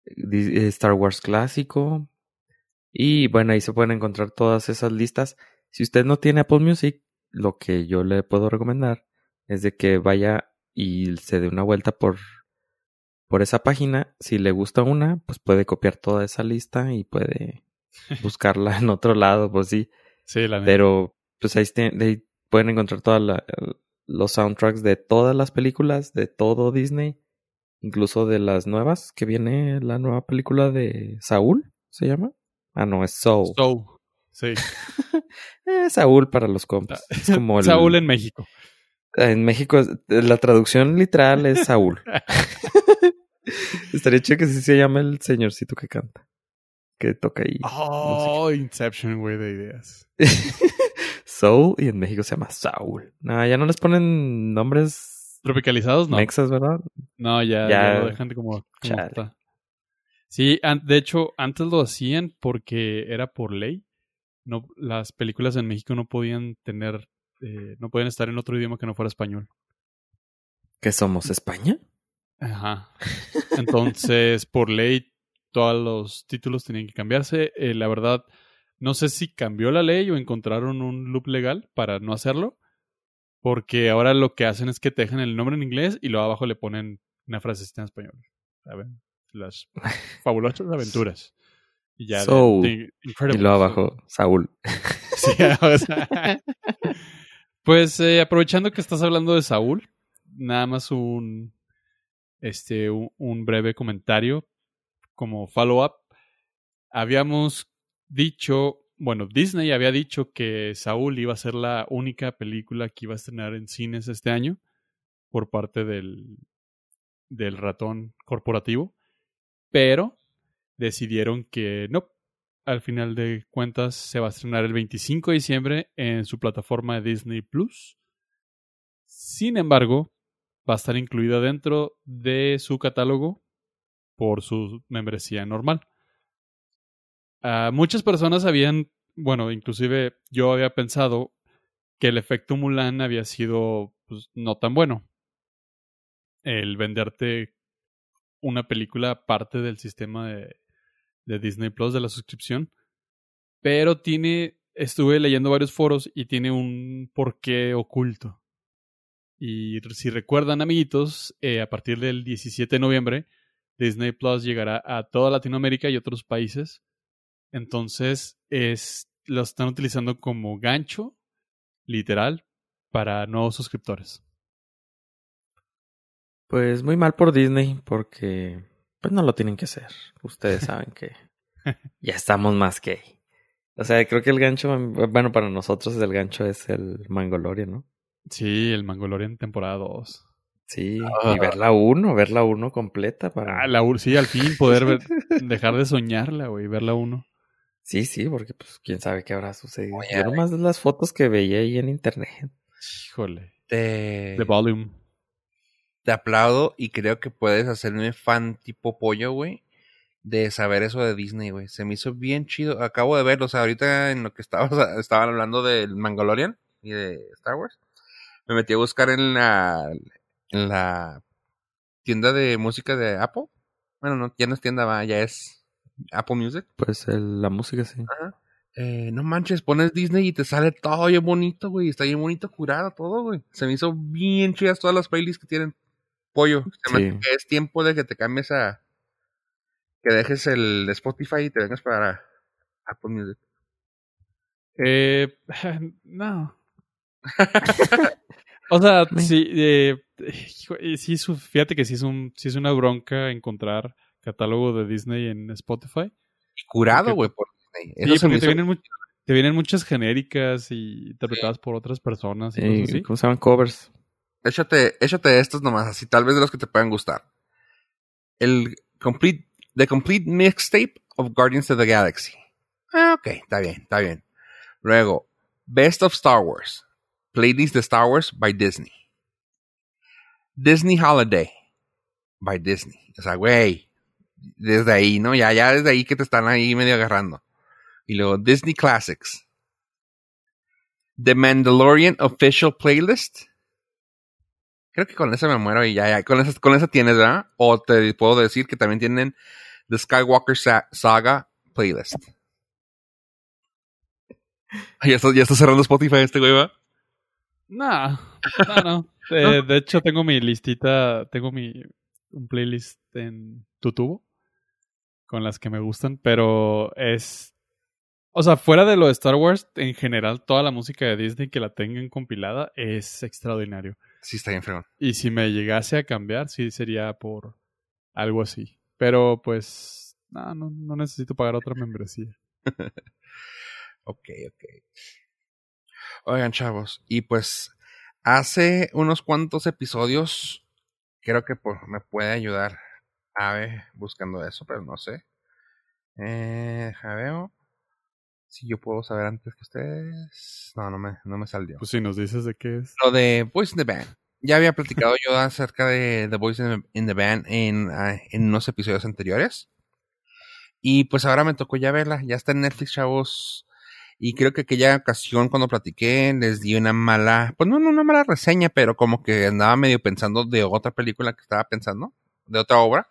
eh, Star Wars clásico. Y bueno, ahí se pueden encontrar todas esas listas. Si usted no tiene Apple Music, lo que yo le puedo recomendar es de que vaya y se dé una vuelta por por esa página. Si le gusta una, pues puede copiar toda esa lista y puede buscarla en otro lado, pues sí. Sí, la Pero pues ahí, pueden encontrar todos los soundtracks de todas las películas, de todo Disney, incluso de las nuevas, que viene la nueva película de Saúl, ¿se llama? Ah, no, es Soul. Soul, sí. eh, Saúl para los compas. Es como Saúl en México. En México, la traducción literal es Saúl. Estaría chido que sí se llame el señorcito que canta. Que toca ahí. Oh, Inception, güey, de ideas. Soul y en México se llama Saul. No, ya no les ponen nombres tropicalizados, no. Mexas, ¿verdad? No, ya, ya, lo dejan como, como Sí, de hecho, antes lo hacían porque era por ley. No, las películas en México no podían tener, eh, no podían estar en otro idioma que no fuera español. ¿Qué somos, España? Ajá. Entonces, por ley, todos los títulos tenían que cambiarse. Eh, la verdad, no sé si cambió la ley o encontraron un loop legal para no hacerlo. Porque ahora lo que hacen es que te dejan el nombre en inglés y luego abajo le ponen una frase en español. ¿Saben? Las fabulosas aventuras. Y ya. y luego abajo, Saúl. Sí, pues eh, aprovechando que estás hablando de Saúl, nada más un, este, un, breve comentario como follow-up. Habíamos dicho, bueno, Disney había dicho que Saúl iba a ser la única película que iba a estrenar en cines este año por parte del, del ratón corporativo, pero decidieron que no. Al final de cuentas se va a estrenar el 25 de diciembre en su plataforma Disney Plus. Sin embargo, va a estar incluida dentro de su catálogo por su membresía normal. Ah, muchas personas habían, bueno, inclusive yo había pensado que el efecto Mulan había sido pues, no tan bueno. El venderte una película aparte del sistema de, de Disney Plus, de la suscripción. Pero tiene, estuve leyendo varios foros y tiene un porqué oculto. Y si recuerdan, amiguitos, eh, a partir del 17 de noviembre, Disney Plus llegará a toda Latinoamérica y otros países. Entonces, es, lo están utilizando como gancho, literal, para nuevos suscriptores. Pues muy mal por Disney, porque pues no lo tienen que hacer. Ustedes saben que ya estamos más que O sea, creo que el gancho, bueno, para nosotros el gancho es el Mangoloria, ¿no? Sí, el Mangolorian temporada 2. Sí, y ah. ver la 1, ver la 1 completa para... Ah, la sí, al fin poder ver, dejar de soñarla, güey, ver la 1. Sí, sí, porque pues quién sabe qué habrá sucedido. Yo nomás de las fotos que veía ahí en internet. Híjole. De... The Volume. Te aplaudo y creo que puedes hacerme fan tipo pollo, güey, de saber eso de Disney, güey. Se me hizo bien chido. Acabo de verlo, o sea, ahorita en lo que estabas, estaban hablando del Mangolorian y de Star Wars me metí a buscar en la, en la tienda de música de Apple. Bueno, no, ya no es tienda, va, ya es Apple Music. Pues la música, sí. eh, no manches, pones Disney y te sale todo bien bonito, güey. Está bien bonito curado todo, güey. Se me hizo bien chidas todas las playlists que tienen. Pollo, se me Sí. hace que es tiempo de que te cambies a... Que dejes el Spotify y te vengas para Apple Music. Eh, no. o sea, Me- sí, eh, sí es un- fíjate que sí es, un, sí es una bronca encontrar catálogo de Disney en Spotify. Y curado, güey, por Disney. Sí, Eso se me porque te vienen, te vienen muchas genéricas y interpretadas por otras personas y Eh, cosas así. ¿Cómo se llaman? Covers. Échate, échate estos nomás, así tal vez de los que te puedan gustar. El complete, The Complete Mixtape of Guardians of the Galaxy. Ah, ok, está bien, está bien. Luego, Best of Star Wars. Playlist de Star Wars by Disney. Disney Holiday by Disney. O sea, güey, desde ahí, ¿no? Ya, ya desde ahí que te están ahí medio agarrando. Y luego Disney Classics. The Mandalorian Official Playlist. Creo que con esa me muero y ya, ya. Con esa, con esa tienes, ¿verdad? O te puedo decir que también tienen The Skywalker Sa- Saga Playlist. Ay, Ya está, ya está cerrando Spotify este güey, ¿va? No, no, no. Eh, de hecho, tengo mi listita, tengo mi un playlist en Tutubo con las que me gustan, pero es. O sea, fuera de lo de Star Wars, en general, toda la música de Disney que la tengan compilada es extraordinario. Sí, está bien fregón. Y si me llegase a cambiar, sí sería por algo así. Pero pues, no, no, no necesito pagar otra membresía. Ok, ok. Oigan, chavos, y pues hace unos cuantos episodios, creo que pues, me puede ayudar Ave buscando eso, pero no sé. Eh, deja veo. Si yo puedo saber antes que ustedes. No, no me, no me salió. Pues si nos dices de qué es. Lo de Voice in the Band. Ya había platicado yo acerca de The Voice in the, in the Band en, ah, en unos episodios anteriores. Y pues ahora me tocó ya verla. Ya está en Netflix, chavos. Y creo que aquella ocasión cuando platiqué les di una mala, pues no, no una mala reseña, pero como que andaba medio pensando de otra película que estaba pensando, de otra obra.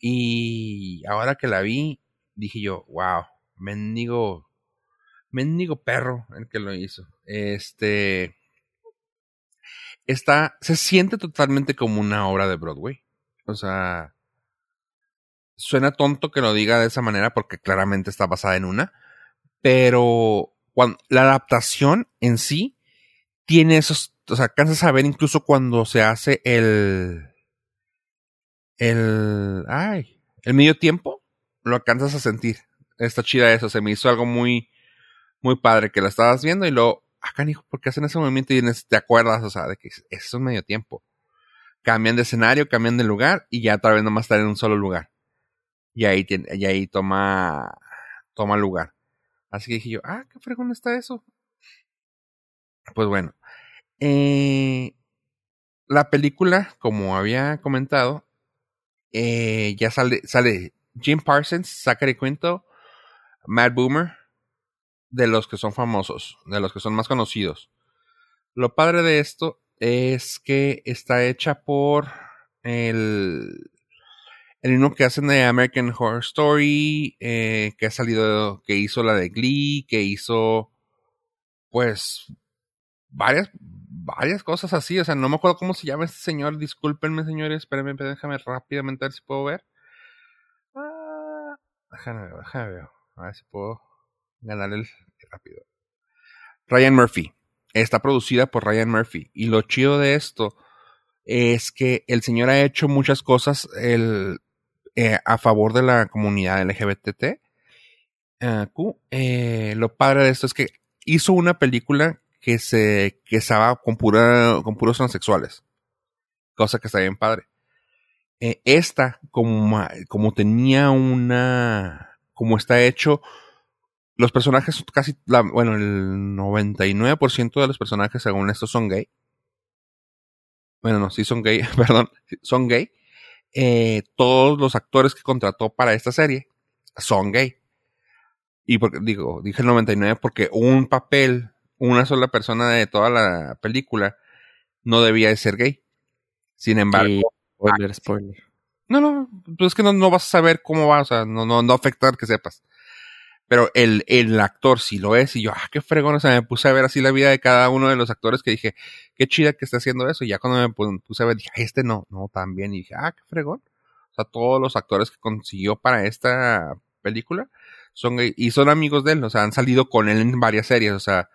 Y ahora que la vi, dije yo, wow, mendigo, mendigo perro el que lo hizo. Este, está, se siente totalmente como una obra de Broadway. O sea, suena tonto que lo diga de esa manera porque claramente está basada en una, pero cuando, la adaptación en sí tiene esos, o sea, alcanzas a ver incluso cuando se hace el, el, ay, el medio tiempo, lo alcanzas a sentir. Está chida eso, se me hizo algo muy, muy padre que la estabas viendo y luego, acá hijo, ¿por qué hacen ese movimiento? Y te acuerdas, o sea, de que es un medio tiempo. Cambian de escenario, cambian de lugar y ya otra vez nomás estar en un solo lugar. Y ahí, y ahí toma, toma lugar. Así que dije yo, ah, qué fregón está eso. Pues bueno, eh, la película, como había comentado, eh, ya sale, sale Jim Parsons, Zachary Quinto, Matt Boomer, de los que son famosos, de los que son más conocidos. Lo padre de esto es que está hecha por el, el mismo que hacen de American Horror Story, eh, que ha salido, que hizo la de Glee, que hizo, pues, varias, varias cosas así. O sea, no me acuerdo cómo se llama este señor. Discúlpenme, señores. Espérenme, déjame rápidamente a ver si puedo ver. Ah, déjame ver, déjame ver. A ver si puedo ganar el rápido. Ryan Murphy. Está producida por Ryan Murphy. Y lo chido de esto es que el señor ha hecho muchas cosas el, eh, a favor de la comunidad LGBT. Q. Eh, lo padre de esto es que hizo una película que se que estaba con pura con puros transexuales. Cosa que está bien padre. Eh, esta, como, como tenía una. como está hecho. Los personajes casi, bueno, el 99% de los personajes según esto son gay. Bueno, no, sí son gay, perdón, son gay. Eh, todos los actores que contrató para esta serie son gay. Y porque, digo, dije el 99 porque un papel, una sola persona de toda la película no debía de ser gay. Sin embargo. Spoiler, spoiler. No, no, pues es que no, no, vas a saber cómo va, o sea, no, no, no afectar que sepas. Pero el, el actor sí lo es. Y yo, ah, qué fregón. O sea, me puse a ver así la vida de cada uno de los actores que dije, qué chida que está haciendo eso. Y ya cuando me puse a ver, dije, este no, no, también. Y dije, ah, qué fregón. O sea, todos los actores que consiguió para esta película son y son amigos de él. O sea, han salido con él en varias series. O sea,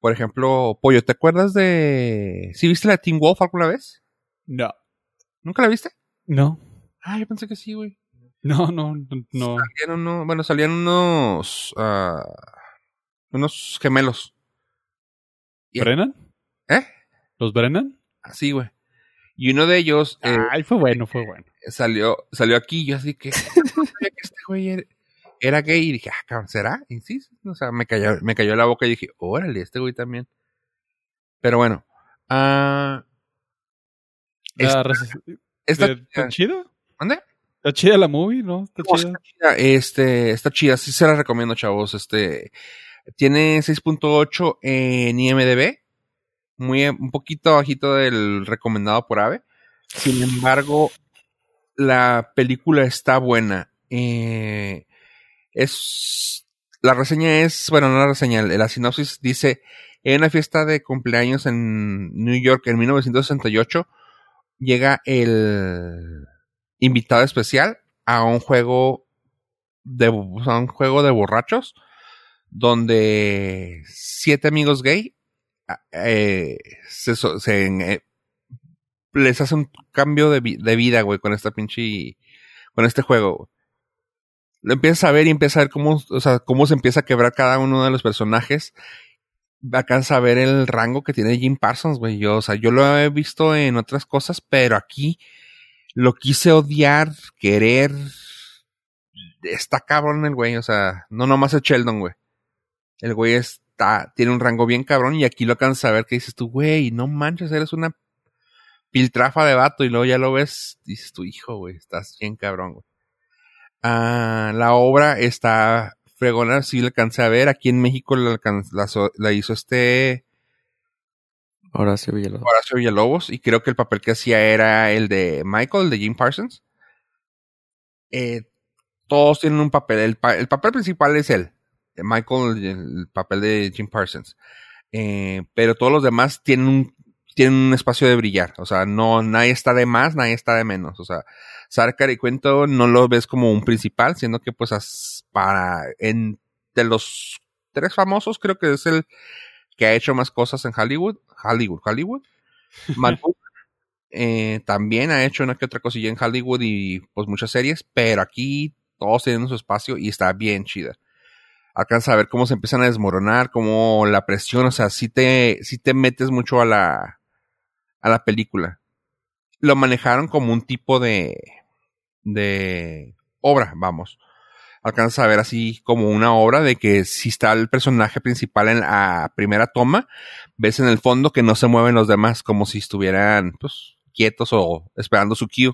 por ejemplo, Pollo, ¿te acuerdas de. ¿Sí viste la Teen Wolf alguna vez? No. ¿Nunca la viste? No. Ah, yo pensé que sí, güey. No, no, no. Salían unos, bueno, salían unos. Uh, unos gemelos. ¿Brennan? ¿Los Brennan? Así, güey. Y uno de ellos. Eh, Ay, fue bueno, fue bueno. Salió, salió aquí, yo así que. que este güey era, gay y dije, ah, cabrón, ¿será? Sí, o sea, me cayó, me cayó la boca y dije, órale, este güey también. Pero bueno. uh, ¿Está, ¿Está chido? ¿Dónde? Está chida la movie, ¿no? Está chida. Está chida. Este, está chida, sí se la recomiendo, chavos. Este, tiene 6.8 en IMDb, muy, un poquito bajito del recomendado por Ave. Sin embargo, la película está buena. Eh, es, la reseña es, bueno, no la reseña, la sinopsis dice, en una fiesta de cumpleaños en New York en 1968, llega el invitado especial a un juego de un juego de borrachos donde siete amigos gay eh, se, eh, les hace un cambio de, vida, güey, con esta pinche con este juego. Lo empiezas a ver y empiezas a ver cómo, o sea, cómo se empieza a quebrar cada uno de los personajes. Alcanza a ver el rango que tiene Jim Parsons, güey. Yo, o sea, yo lo he visto en otras cosas, pero aquí lo quise odiar, querer. Está cabrón el güey, o sea, no nomás es Sheldon, güey. El güey está, tiene un rango bien cabrón y aquí lo alcanzas a ver que dices tú, güey, no manches, eres una piltrafa de vato y luego ya lo ves, dices tu hijo, güey, estás bien cabrón, güey. Ah, la obra está fregona, sí la alcancé a ver, aquí en México la, la, la hizo este Horacio Villalobos. Horacio Villalobos, y creo que el papel que hacía era el de Michael, el de Jim Parsons. Eh, todos tienen un papel. El, el, papel principal es él, Michael, el, papel de Jim Parsons. Eh, pero todos los demás tienen un, tienen un espacio de brillar. O sea, no, nadie está de más, nadie está de menos. O sea, Sarkar y Cuento no lo ves como un principal, siendo que pues para, en, de los tres famosos, creo que es el que ha hecho más cosas en Hollywood. Hollywood, Hollywood. eh, también ha hecho una que otra cosilla en Hollywood y pues muchas series, pero aquí todos tienen su espacio y está bien chida. Alcanza a ver cómo se empiezan a desmoronar, cómo la presión, o sea, si te, si te metes mucho a la, a la película. Lo manejaron como un tipo de, de obra, vamos alcanzas a ver así como una obra de que si está el personaje principal en la primera toma, ves en el fondo que no se mueven los demás como si estuvieran pues quietos o esperando su cue.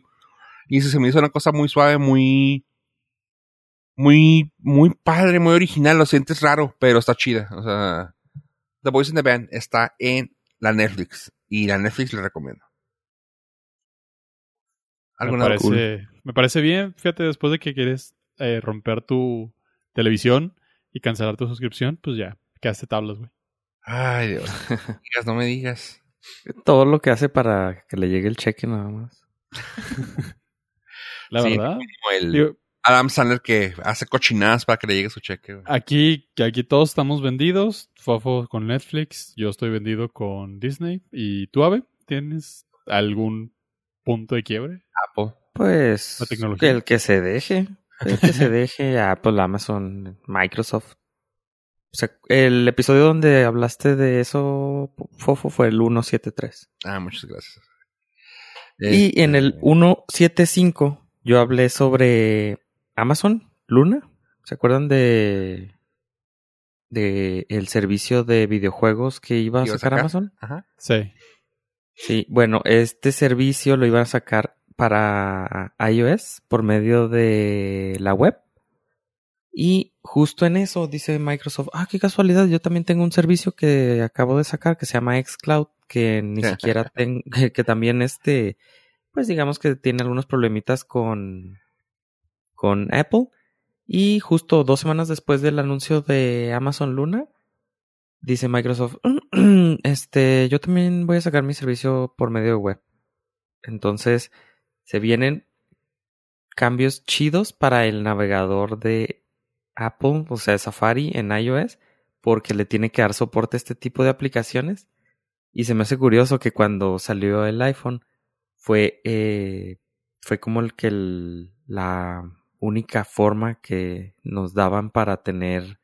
Y se me hizo una cosa muy suave, muy muy muy padre, muy original, lo sientes raro, pero está chida, o sea, The Boys in the Band está en la Netflix y la Netflix le recomiendo. Me parece, me parece bien, fíjate, después de que quieres eh, romper tu televisión y cancelar tu suscripción, pues ya, quedaste tablas, güey. Ay, Dios. digas, no me digas. Todo lo que hace para que le llegue el cheque nada más. La verdad. El Adam Sandler que hace cochinadas para que le llegue su cheque. Güey. Aquí, aquí todos estamos vendidos. Fofo con Netflix, yo estoy vendido con Disney. ¿Y tú, Ave? ¿Tienes algún punto de quiebre? Apple. Pues el que se deje. El que se deje Apple, Amazon, Microsoft. O sea, el episodio donde hablaste de eso, Fofo, fue el 173. Ah, muchas gracias. Y en el 175 este, yo hablé sobre Amazon, Luna. ¿Se acuerdan de de el servicio de videojuegos que iba a sacar, Amazon? Ajá. Sí. Sí, bueno, este servicio lo iban a sacar para iOS por medio de la web. Y justo en eso dice Microsoft, ah, qué casualidad, yo también tengo un servicio que acabo de sacar que se llama xCloud, que ni siquiera tengo, que también este, pues digamos que tiene algunos problemitas con, con Apple. Y justo dos semanas después del anuncio de Amazon Luna, dice Microsoft, este, yo también voy a sacar mi servicio por medio de web. Entonces, se vienen cambios chidos para el navegador de Apple, o sea, Safari en iOS, porque le tiene que dar soporte a este tipo de aplicaciones. Y se me hace curioso que cuando salió el iPhone fue, eh, fue como el que la única forma que nos daban para tener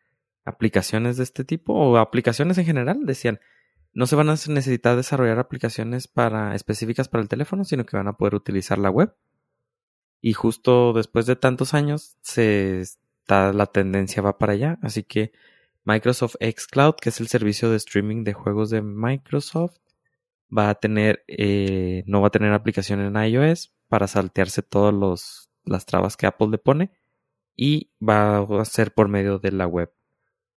aplicaciones de este tipo o aplicaciones en general. Decían, no se van a necesitar desarrollar aplicaciones para específicas para el teléfono, sino que van a poder utilizar la web. Y justo después de tantos años se está, la tendencia va para allá, así que Microsoft xCloud, que es el servicio de streaming de juegos de Microsoft, va a tener eh, no va a tener aplicación en iOS para saltearse todas las trabas que Apple le pone y va a ser por medio de la web.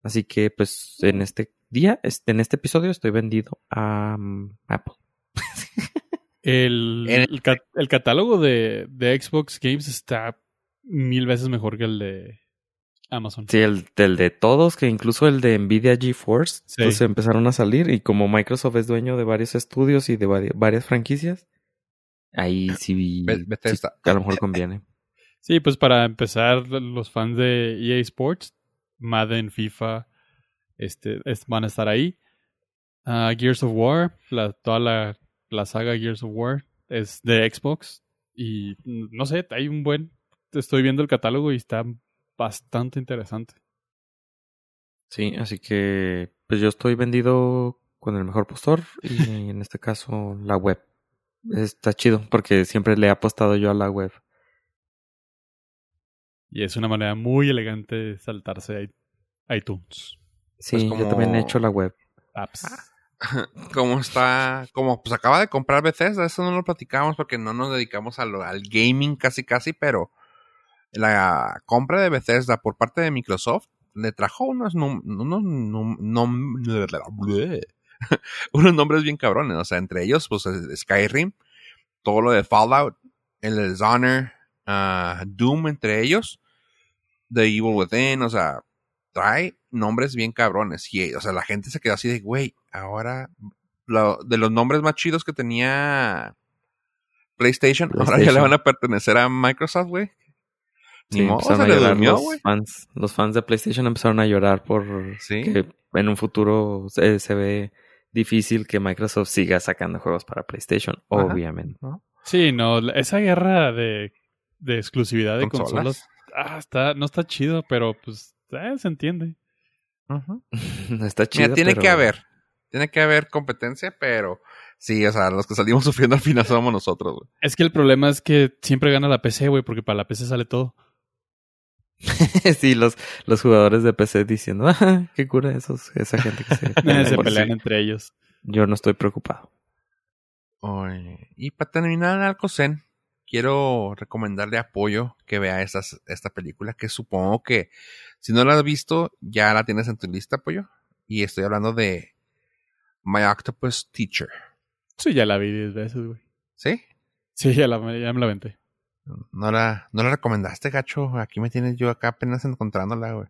Así que pues en este día, en este episodio estoy vendido a mm, Apple. el, el, catálogo de, de, Xbox Games está mil veces mejor que el de Amazon. Sí, el, de todos, que incluso el de Nvidia GeForce, pues empezaron a salir y como Microsoft es dueño de varios estudios y de varias franquicias, ahí sí, sí a lo mejor conviene. Sí, pues para empezar, los fans de EA Sports, Madden, FIFA, este, van a estar ahí. Uh, Gears of War, toda la, la, saga Gears of War es de Xbox. Y no sé, hay un buen. Estoy viendo el catálogo y está bastante interesante. Sí, así que pues yo estoy vendido con el mejor postor y en este caso la web. Está chido porque siempre le he apostado yo a la web. Y es una manera muy elegante de saltarse iTunes. Sí, pues yo también he hecho la web. Apps. Como está, como pues acaba de comprar Bethesda, eso no lo platicamos porque no nos dedicamos a lo, al gaming casi casi, pero la compra de Bethesda por parte de Microsoft le trajo unos, unos, unos nombres bien cabrones, o sea, entre ellos pues Skyrim, todo lo de Fallout, el Dishonor, uh, Doom entre ellos, The Evil Within, o sea, trae nombres bien cabrones. Y, o sea, la gente se quedó así de, güey, ahora, de los nombres más chidos que tenía PlayStation, ahora ya le van a pertenecer a Microsoft, güey. Sí, Ni modo, a llorar los, fans, los fans de PlayStation empezaron a llorar por que en un futuro se, ve difícil que Microsoft siga sacando juegos para PlayStation, obviamente. Sí, no, esa guerra de, de exclusividad de consolas, ah, está, no está chido, pero pues eh, se entiende. Está chido. tiene que haber. Tiene que haber competencia, pero sí, o sea, los que salimos sufriendo al final somos nosotros, güey. Es que el problema es que siempre gana la PC, güey, porque para la PC sale todo. sí, los, los jugadores de PC diciendo, ah, qué cura esos, esa gente que se, se pelean entre ellos. Yo no estoy preocupado. Oye, y para terminar, Alcocen, quiero recomendarle apoyo que vea esta película, que supongo que si no la has visto, ya la tienes en tu lista, apoyo. Y estoy hablando de My Octopus Teacher. Sí, ya la vi diez veces, güey. ¿Sí? Sí, ya, la, ya me la venté. ¿No la, ¿No la recomendaste, gacho? Aquí me tienes yo acá apenas encontrándola, güey.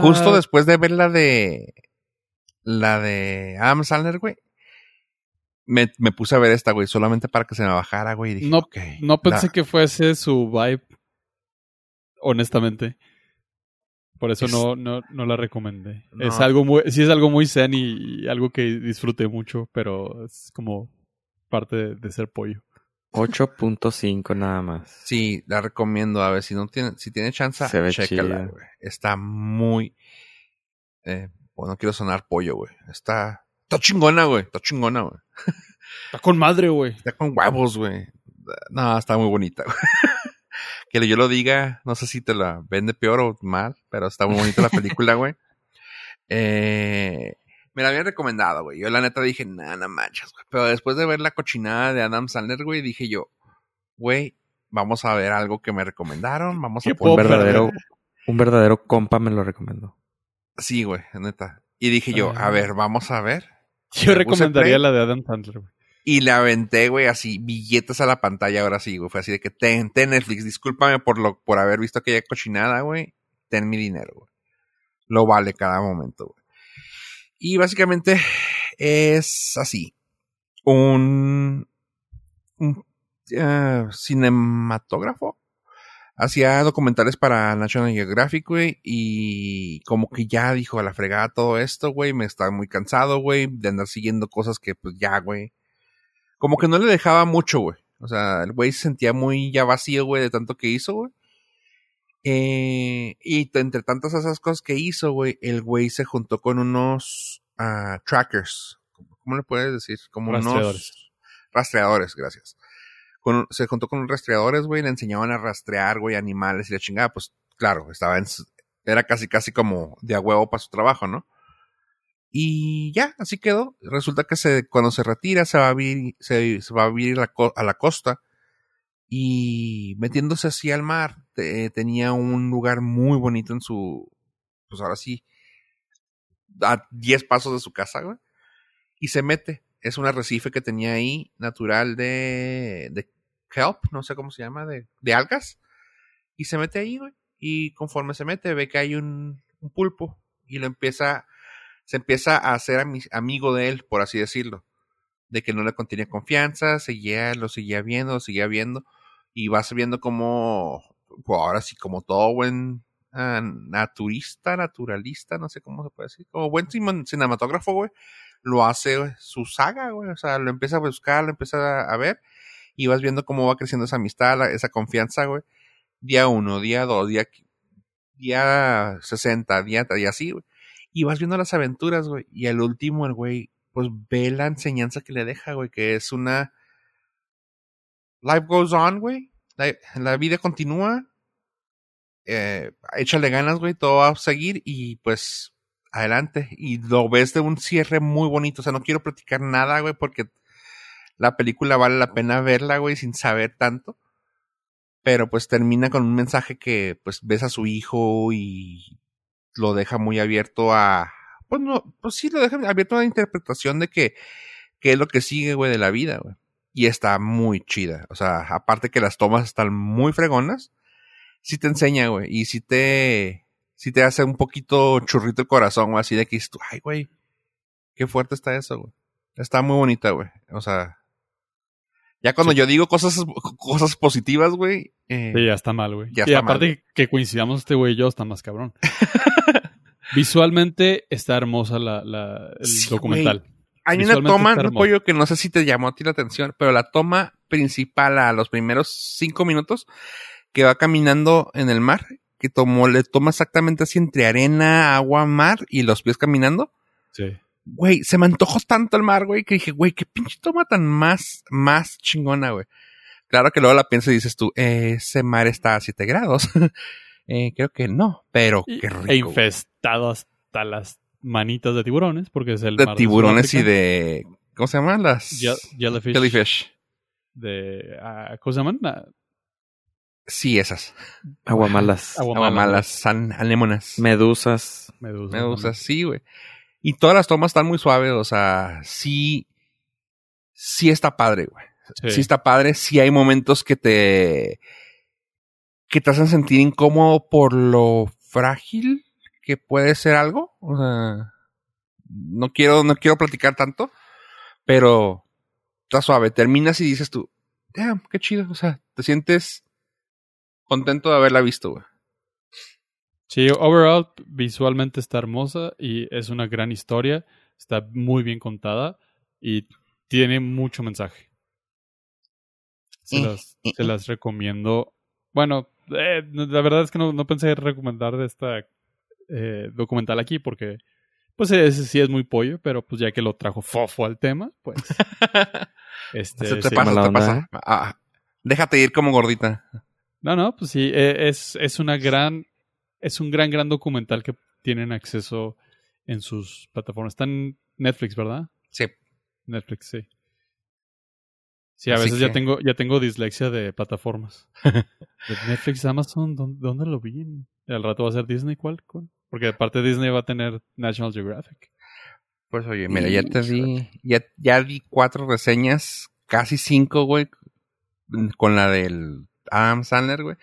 Justo ah. después de ver la de... La de Adam Sandler, güey me, me, puse a ver esta, güey, solamente para que se me bajara, güey. Y dije, no, no pensé que fuese su vibe, honestamente. Por eso no, no, no la recomendé. Es algo muy, sí es algo muy zen y, algo que disfruté mucho, pero es como parte de, ser pollo. 8.5 nada más. Sí, la recomiendo. A ver, si no tiene, si tiene chance, chécala, güey. Está muy. Eh, bueno, no quiero sonar pollo, güey. Está Está chingona, güey. Está chingona, güey. Está con madre, güey. Está con huevos, güey. No, está muy bonita, güey. que yo lo diga, no sé si te la vende peor o mal, pero está muy bonita la película, güey. Eh, me la habían recomendado, güey. Yo la neta dije, nada, no manches, güey. Pero después de ver la cochinada de Adam Sandler, güey, dije yo, güey, vamos a ver algo que me recomendaron, vamos a poner... Un verdadero, un verdadero compa me lo recomendó. Sí, güey, neta. Y dije yo, a ah. ver, vamos a ver. Yo recomendaría la de Adam Sandler, güey. Y le aventé, güey, así, billetes a la pantalla ahora sí, güey. Fue así de que ten, ten Netflix, discúlpame por lo, por haber visto aquella cochinada, güey. ten mi dinero, güey. Lo vale cada momento, güey. Y básicamente es así. Un, un eh, cinematógrafo. Hacía documentales para National Geographic, güey. Y como que ya dijo a la fregada todo esto, güey. Me estaba muy cansado, güey. De andar siguiendo cosas que pues ya, güey. Como que no le dejaba mucho, güey. O sea, el güey se sentía muy ya vacío, güey, de tanto que hizo, güey. Eh, y entre tantas esas cosas que hizo, güey, el güey se juntó con unos uh, trackers. ¿Cómo le puedes decir? Como Rastreadores. unos rastreadores, gracias. Se juntó con rastreadores, güey, le enseñaban a rastrear, güey, animales y la chingada. Pues claro, estaba en, era casi, casi como de a huevo para su trabajo, ¿no? Y ya, así quedó. Resulta que se, cuando se retira se va a vivir, se, va a vivir la, a la costa y metiéndose así al mar, te- tenía un lugar muy bonito en su, pues ahora sí, a 10 pasos de su casa, güey. Y se mete. Es un arrecife que tenía ahí, natural de, de kelp, no sé cómo se llama, de, de algas. Y se mete ahí, güey. Y conforme se mete, ve que hay un, un pulpo. Y lo empieza, se empieza a hacer ami- amigo de él, por así decirlo. De que no le contiene confianza, seguía, lo seguía viendo, lo seguía viendo. Y vas viendo como, pues ahora sí, como todo buen ah, naturista, naturalista, no sé cómo se puede decir. Como buen cine- cinematógrafo, güey. Lo hace su saga, güey. O sea, lo empieza a buscar, lo empieza a, ver. Y vas viendo cómo va creciendo esa amistad, esa confianza, güey. Día uno, día dos, día, día 60, día, y así, güey. Y vas viendo las aventuras, güey. Y al último, el güey, pues ve la enseñanza que le deja, güey, que es una. Life goes on, güey. La, la vida continúa. Eh, échale ganas, güey. Todo va a seguir y pues adelante. Y lo ves de un cierre muy bonito. O sea, no quiero platicar nada, güey, porque la película vale la pena verla, güey, sin saber tanto. Pero pues termina con un mensaje que pues ves a su hijo y lo deja muy abierto a. Pues no, pues sí, lo deja abierto a la interpretación de que, que es lo que sigue, güey, de la vida, güey. Y está muy chida. O sea, aparte que las tomas están muy fregonas, sí te enseña, güey. Y sí te, sí te hace un poquito churrito el corazón, güey, así de que ay, güey, qué fuerte está eso, güey. Está muy bonita, güey. O sea, ya cuando Sí. yo digo cosas, cosas positivas, güey, eh, Sí, ya está mal, güey. Ya y aparte mal. que coincidamos este güey y yo, está más cabrón. Visualmente está hermosa la, la- el Sí, documental. Hay una toma, pollo, que no sé si te llamó a ti la atención, pero la toma principal a los primeros cinco minutos que va caminando en el mar, que tomó, le toma exactamente así entre arena, agua, mar y los pies caminando. Sí. Güey, se me antojó tanto el mar, güey, que dije, güey, qué pinche toma tan más, más chingona, güey. Claro que luego la piensas y dices tú, eh, ese mar está a 7 grados. eh, creo que no, pero qué rico. e güey. infestado hasta las manitas de tiburones, porque es el de mar tiburones y de, ¿cómo se llaman? Las Ye- jellyfish. jellyfish. De, ah, ¿Cómo se llaman? Sí, esas. Aguamalas. Aguamalas. Aguamalas, san- anémonas. Medusas. Medusas. Medusas, sí, güey. Y todas las tomas están muy suaves, o sea, sí, sí está padre, güey. Sí. Sí. está padre, sí hay momentos que te, que te hacen sentir incómodo por lo frágil que puede ser algo. O sea, no quiero, no quiero platicar tanto, pero está suave. Terminas y dices tú, damn, qué chido. O sea, te sientes contento de haberla visto, güey. Sí, overall, visualmente está hermosa y es una gran historia. Está muy bien contada y tiene mucho mensaje. Se, Eh, las, eh, se eh. las recomiendo. Bueno, eh, la verdad es que no, no pensé recomendar esta eh, documental aquí porque, pues, ese sí es muy pollo, pero pues ya que lo trajo Fofo al tema, pues. este, Se te sí. pasa, te pasa. ¿eh? Ah, déjate ir como gordita. No, no, pues sí, eh, es, es una gran, es un gran, gran documental que tienen acceso en sus plataformas. Está en Netflix, ¿verdad? Sí. Netflix, sí. Sí, a Así veces ya tengo, ya tengo dislexia de plataformas. De Netflix, Amazon, ¿dónde, dónde lo vi? Al rato va a ser Disney, ¿cuál? ¿Cuál? Porque aparte Disney va a tener National Geographic. Pues oye, mira, ya te di, ya, ya di cuatro reseñas, casi cinco, güey, con la del Adam Sandler, güey.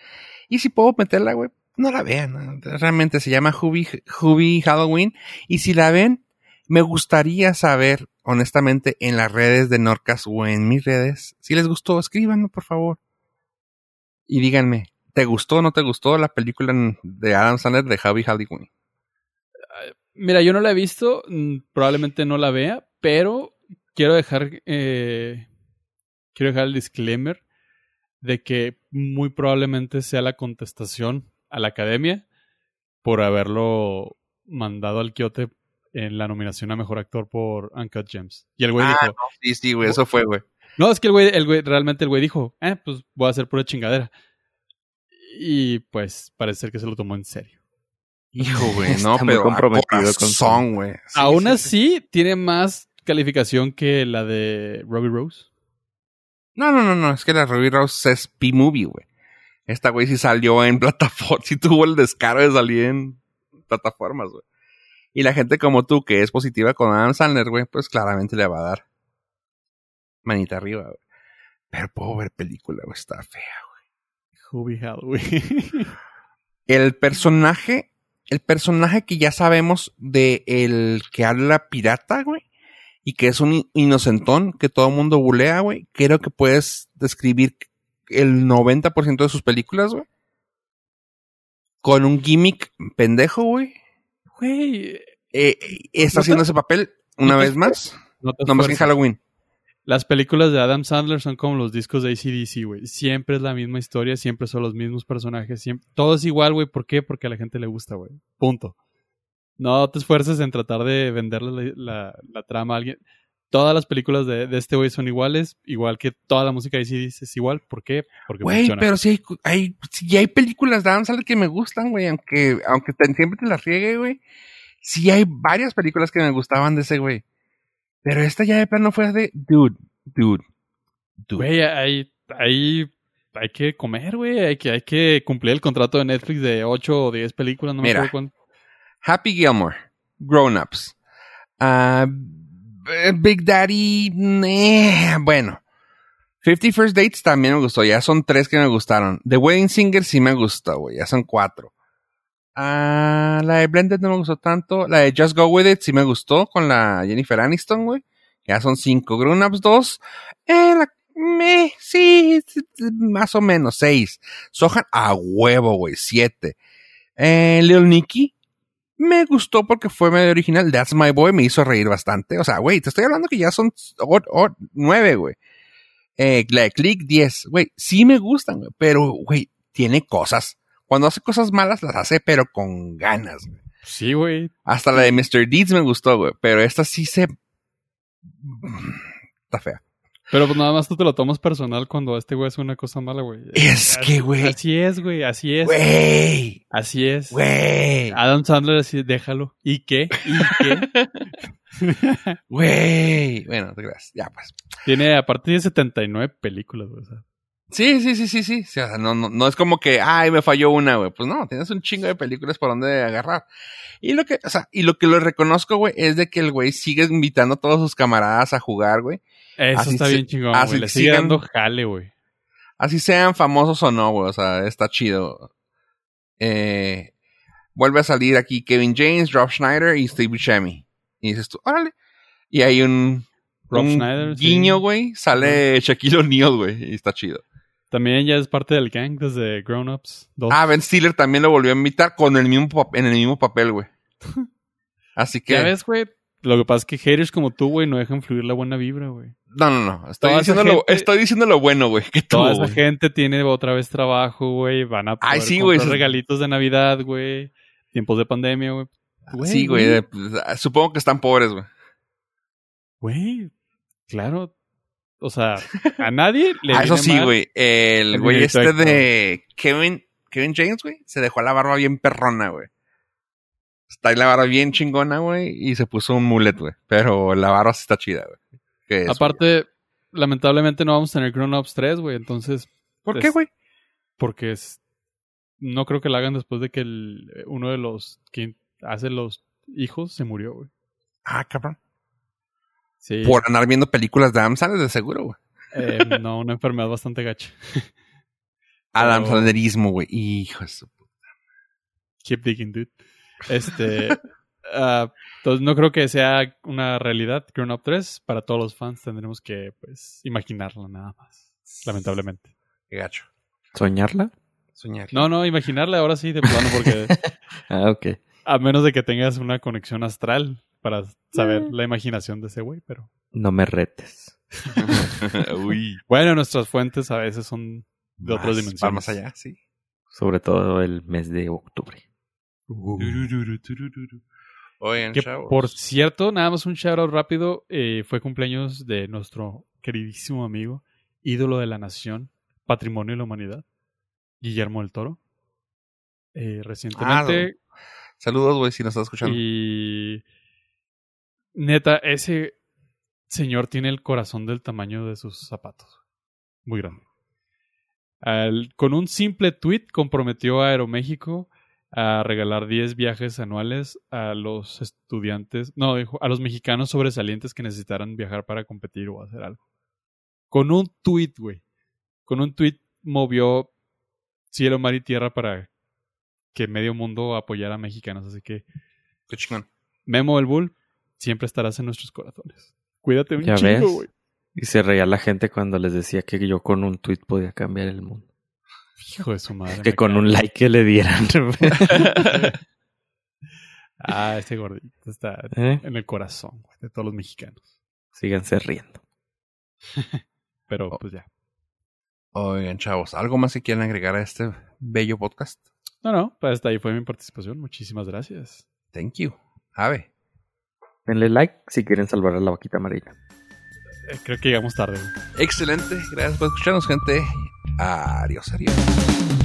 Y si puedo meterla, güey, no la vean. Realmente se llama Hubie Halloween. Y si la ven, me gustaría saber, honestamente, en las redes de Norcas o en mis redes, si les gustó, escríbanme, por favor. Y díganme, ¿te gustó o no te gustó la película de Adam Sandler de Hubie Halloween? Mira, yo no la he visto, mm, probablemente no la vea, pero quiero dejar, eh, quiero dejar el disclaimer de que muy probablemente sea la contestación a la academia por haberlo mandado al quiote en la nominación a mejor actor por Uncut Gems. Y el güey Ah, dijo, no, sí, sí, güey, eso fue, güey. no, es que el güey, el güey, realmente el güey dijo, eh, pues voy a hacer pura chingadera. Y pues parece ser que se lo tomó en serio. Hijo, güey, no, Está pero comprometido a con su- corazón, güey. Sí, Aún sí, así, tiene más calificación que la de Robbie Rose. No, no, no, no, es que la Ruby Rose es P-Movie, güey. Esta güey sí salió en plataformas, sí tuvo el descaro de salir en plataformas, güey. Y la gente como tú, que es positiva con Adam Sandler, güey, pues claramente le va a dar manita arriba, güey. Pero puedo ver película, güey, está fea. Hubie Halloween. El personaje, el personaje que ya sabemos de el que habla pirata, güey, y que es un in- inocentón que todo el mundo bulea, güey, creo que puedes describir el 90% de sus películas, güey. Con un gimmick pendejo, güey. Güey, Eh, eh, está ¿No te- haciendo ese papel una no vez más. no te No más que en. Halloween. Las películas de Adam Sandler son como los discos de ACDC, güey. Siempre es la misma historia, siempre son los mismos personajes, siempre... todo es igual, güey. ¿Por qué? Porque a la gente le gusta, güey. Punto. No te esfuerces en tratar de venderle la, la- la trama a alguien. Todas las películas de, de este güey son iguales, igual que toda la música de ACDC es igual. ¿Por qué? Porque Güey, funciona. pero sí hay, hay, sí hay películas de Adam Sandler que me gustan, güey, aunque, aunque te- siempre te las riegue, güey. Sí hay varias películas que me gustaban de ese güey. Pero esta ya de plano fue de, dude, dude, dude. Güey, hay, hay, hay que comer, güey. Hay que, hay que cumplir el contrato de Netflix de 8 o 10 películas, no me acuerdo cuánto. Happy Gilmore, Grown Ups, ah, Big Daddy, bueno. 50 First Dates también me gustó, ya son tres que me gustaron. The Wedding Singer sí me gustó, güey, ya son cuatro. Ah, la de Blended no me gustó tanto. La de Just Go With It sí me gustó con la Jennifer Aniston, güey. Ya son cinco. Grown Ups dos. Eh, la, sí, más o menos, seis. Sohan a huevo, güey, siete. Eh, Lil Nicky me gustó porque fue medio original. That's My Boy me hizo reír bastante. O sea, güey, te estoy hablando que ya son nueve, güey. Eh, la de Click, diez. Güey, sí me gustan, güey. Pero, güey, tiene cosas. Cuando hace cosas malas, las hace, pero con ganas, güey. Sí, güey. Hasta la de Mr. Deeds me gustó, güey. Pero esta sí se... Está fea. Pero pues nada más tú te lo tomas personal cuando este güey hace una cosa mala, güey. Es Así- que, güey. Así es, güey. Así es. Güey. Así es. Güey. Adam Sandler así, déjalo. ¿Y qué? ¿Y qué? Güey. Bueno, creas. Ya, pues. Tiene, aparte de 79 películas, güey. sí, sí, sí, sí. Sí, o sea, no, no, no es como que, ay, me falló una, güey. Pues no, tienes un chingo de películas por donde agarrar. Y lo que, o sea, y lo que lo reconozco, güey, es de que el güey sigue invitando a todos sus camaradas a jugar, güey. Eso Así está bien chingón, así güey. Le sigue sigan- dando jale, güey. Así sean famosos o no, güey. O sea, está chido. Eh, vuelve a salir aquí Kevin James, Rob Schneider y Steve Buscemi. Y dices tú, órale. Y hay un, Rob un Schneider, sí. guiño, güey. Sale Shaquille O'Neal, güey. Y está chido. También ya es parte del gang desde Grown Ups 2. Ah, Ben Stiller también lo volvió a invitar con el mismo en el mismo papel, güey. Así que. ya ves, güey. Lo que pasa es que haters como tú, güey, no dejan fluir la buena vibra, güey. No, no, no. Estoy diciendo, lo, gente- estoy diciendo lo bueno, güey. Que tuvo, Toda esa gente tiene otra vez trabajo, güey. Van a poder Ay, sí, comprar regalitos de Navidad, güey. Tiempos de pandemia, güey. Sí, güey. pues, Supongo que están pobres, güey. Güey, claro. O sea, a nadie le Ah, eso sí, güey. El güey este de Kevin, Kevin James, güey, se dejó la barba bien perrona, güey. Está ahí la barba bien chingona, güey, y se puso un mulet, güey. Pero la barba sí está chida, güey. Que Aparte, lamentablemente no vamos a tener Grown Ups 3, güey. Entonces, ¿Por es- qué, güey? porque es, no creo que la hagan después de que el- uno de los que hace los hijos se murió, güey. Ah, cabrón. Sí. Por andar viendo películas de Adam Sandler, de seguro, güey. Eh, no, una enfermedad bastante gacha. Adam Sandlerismo, güey. Hijo de su puta. Keep digging, dude. Este. ah, entonces, no creo que sea una realidad Grown Up 3. Para todos los fans tendremos que, pues, imaginarla nada más. Lamentablemente. Qué gacho. ¿Soñarla? Soñar. No, no, imaginarla ahora sí de plano, porque Ah, ok. a menos de que tengas una conexión astral para saber la imaginación de ese güey, pero. No me retes. Uy. Bueno, nuestras fuentes a veces son de otras dimensiones. más allá, sí. Sobre todo el mes de octubre. Oigan, Que chavos. por cierto, nada más un shout out rápido, eh, fue cumpleaños de nuestro queridísimo amigo, ídolo de la nación, patrimonio de la humanidad, Guillermo del Toro. Eh, recientemente, Saludos, güey, si nos estás escuchando. y neta, ese señor tiene el corazón del tamaño de sus zapatos. Muy grande. Al- con un simple tweet comprometió a Aeroméxico a regalar 10 viajes anuales a los estudiantes, no, dijo, a los mexicanos sobresalientes que necesitaran viajar para competir o hacer algo. Con un tweet, güey. Con un tweet movió cielo, mar y tierra para que medio mundo apoyara a mexicanos. Así que Qué chingón. Memo el Bull, siempre estarás en nuestros corazones. Cuídate un Ya chingo, ves. güey. Y se reía la gente cuando les decía que yo con un tweet podía cambiar el mundo. Hijo de su madre. Que con cae. un like que le dieran. ah, ese gordito está ¿Eh? en el corazón de todos los mexicanos. Síganse riendo. Pero Oh. pues ya. Oigan, chavos, ¿algo más que quieran agregar a este bello podcast? No, no, pues hasta ahí fue mi participación. Muchísimas gracias. Thank you. Ave. Denle like si quieren salvar a la vaquita amarilla. Eh, creo que llegamos tarde. Excelente. Gracias por escucharnos, gente. Adiós, adiós.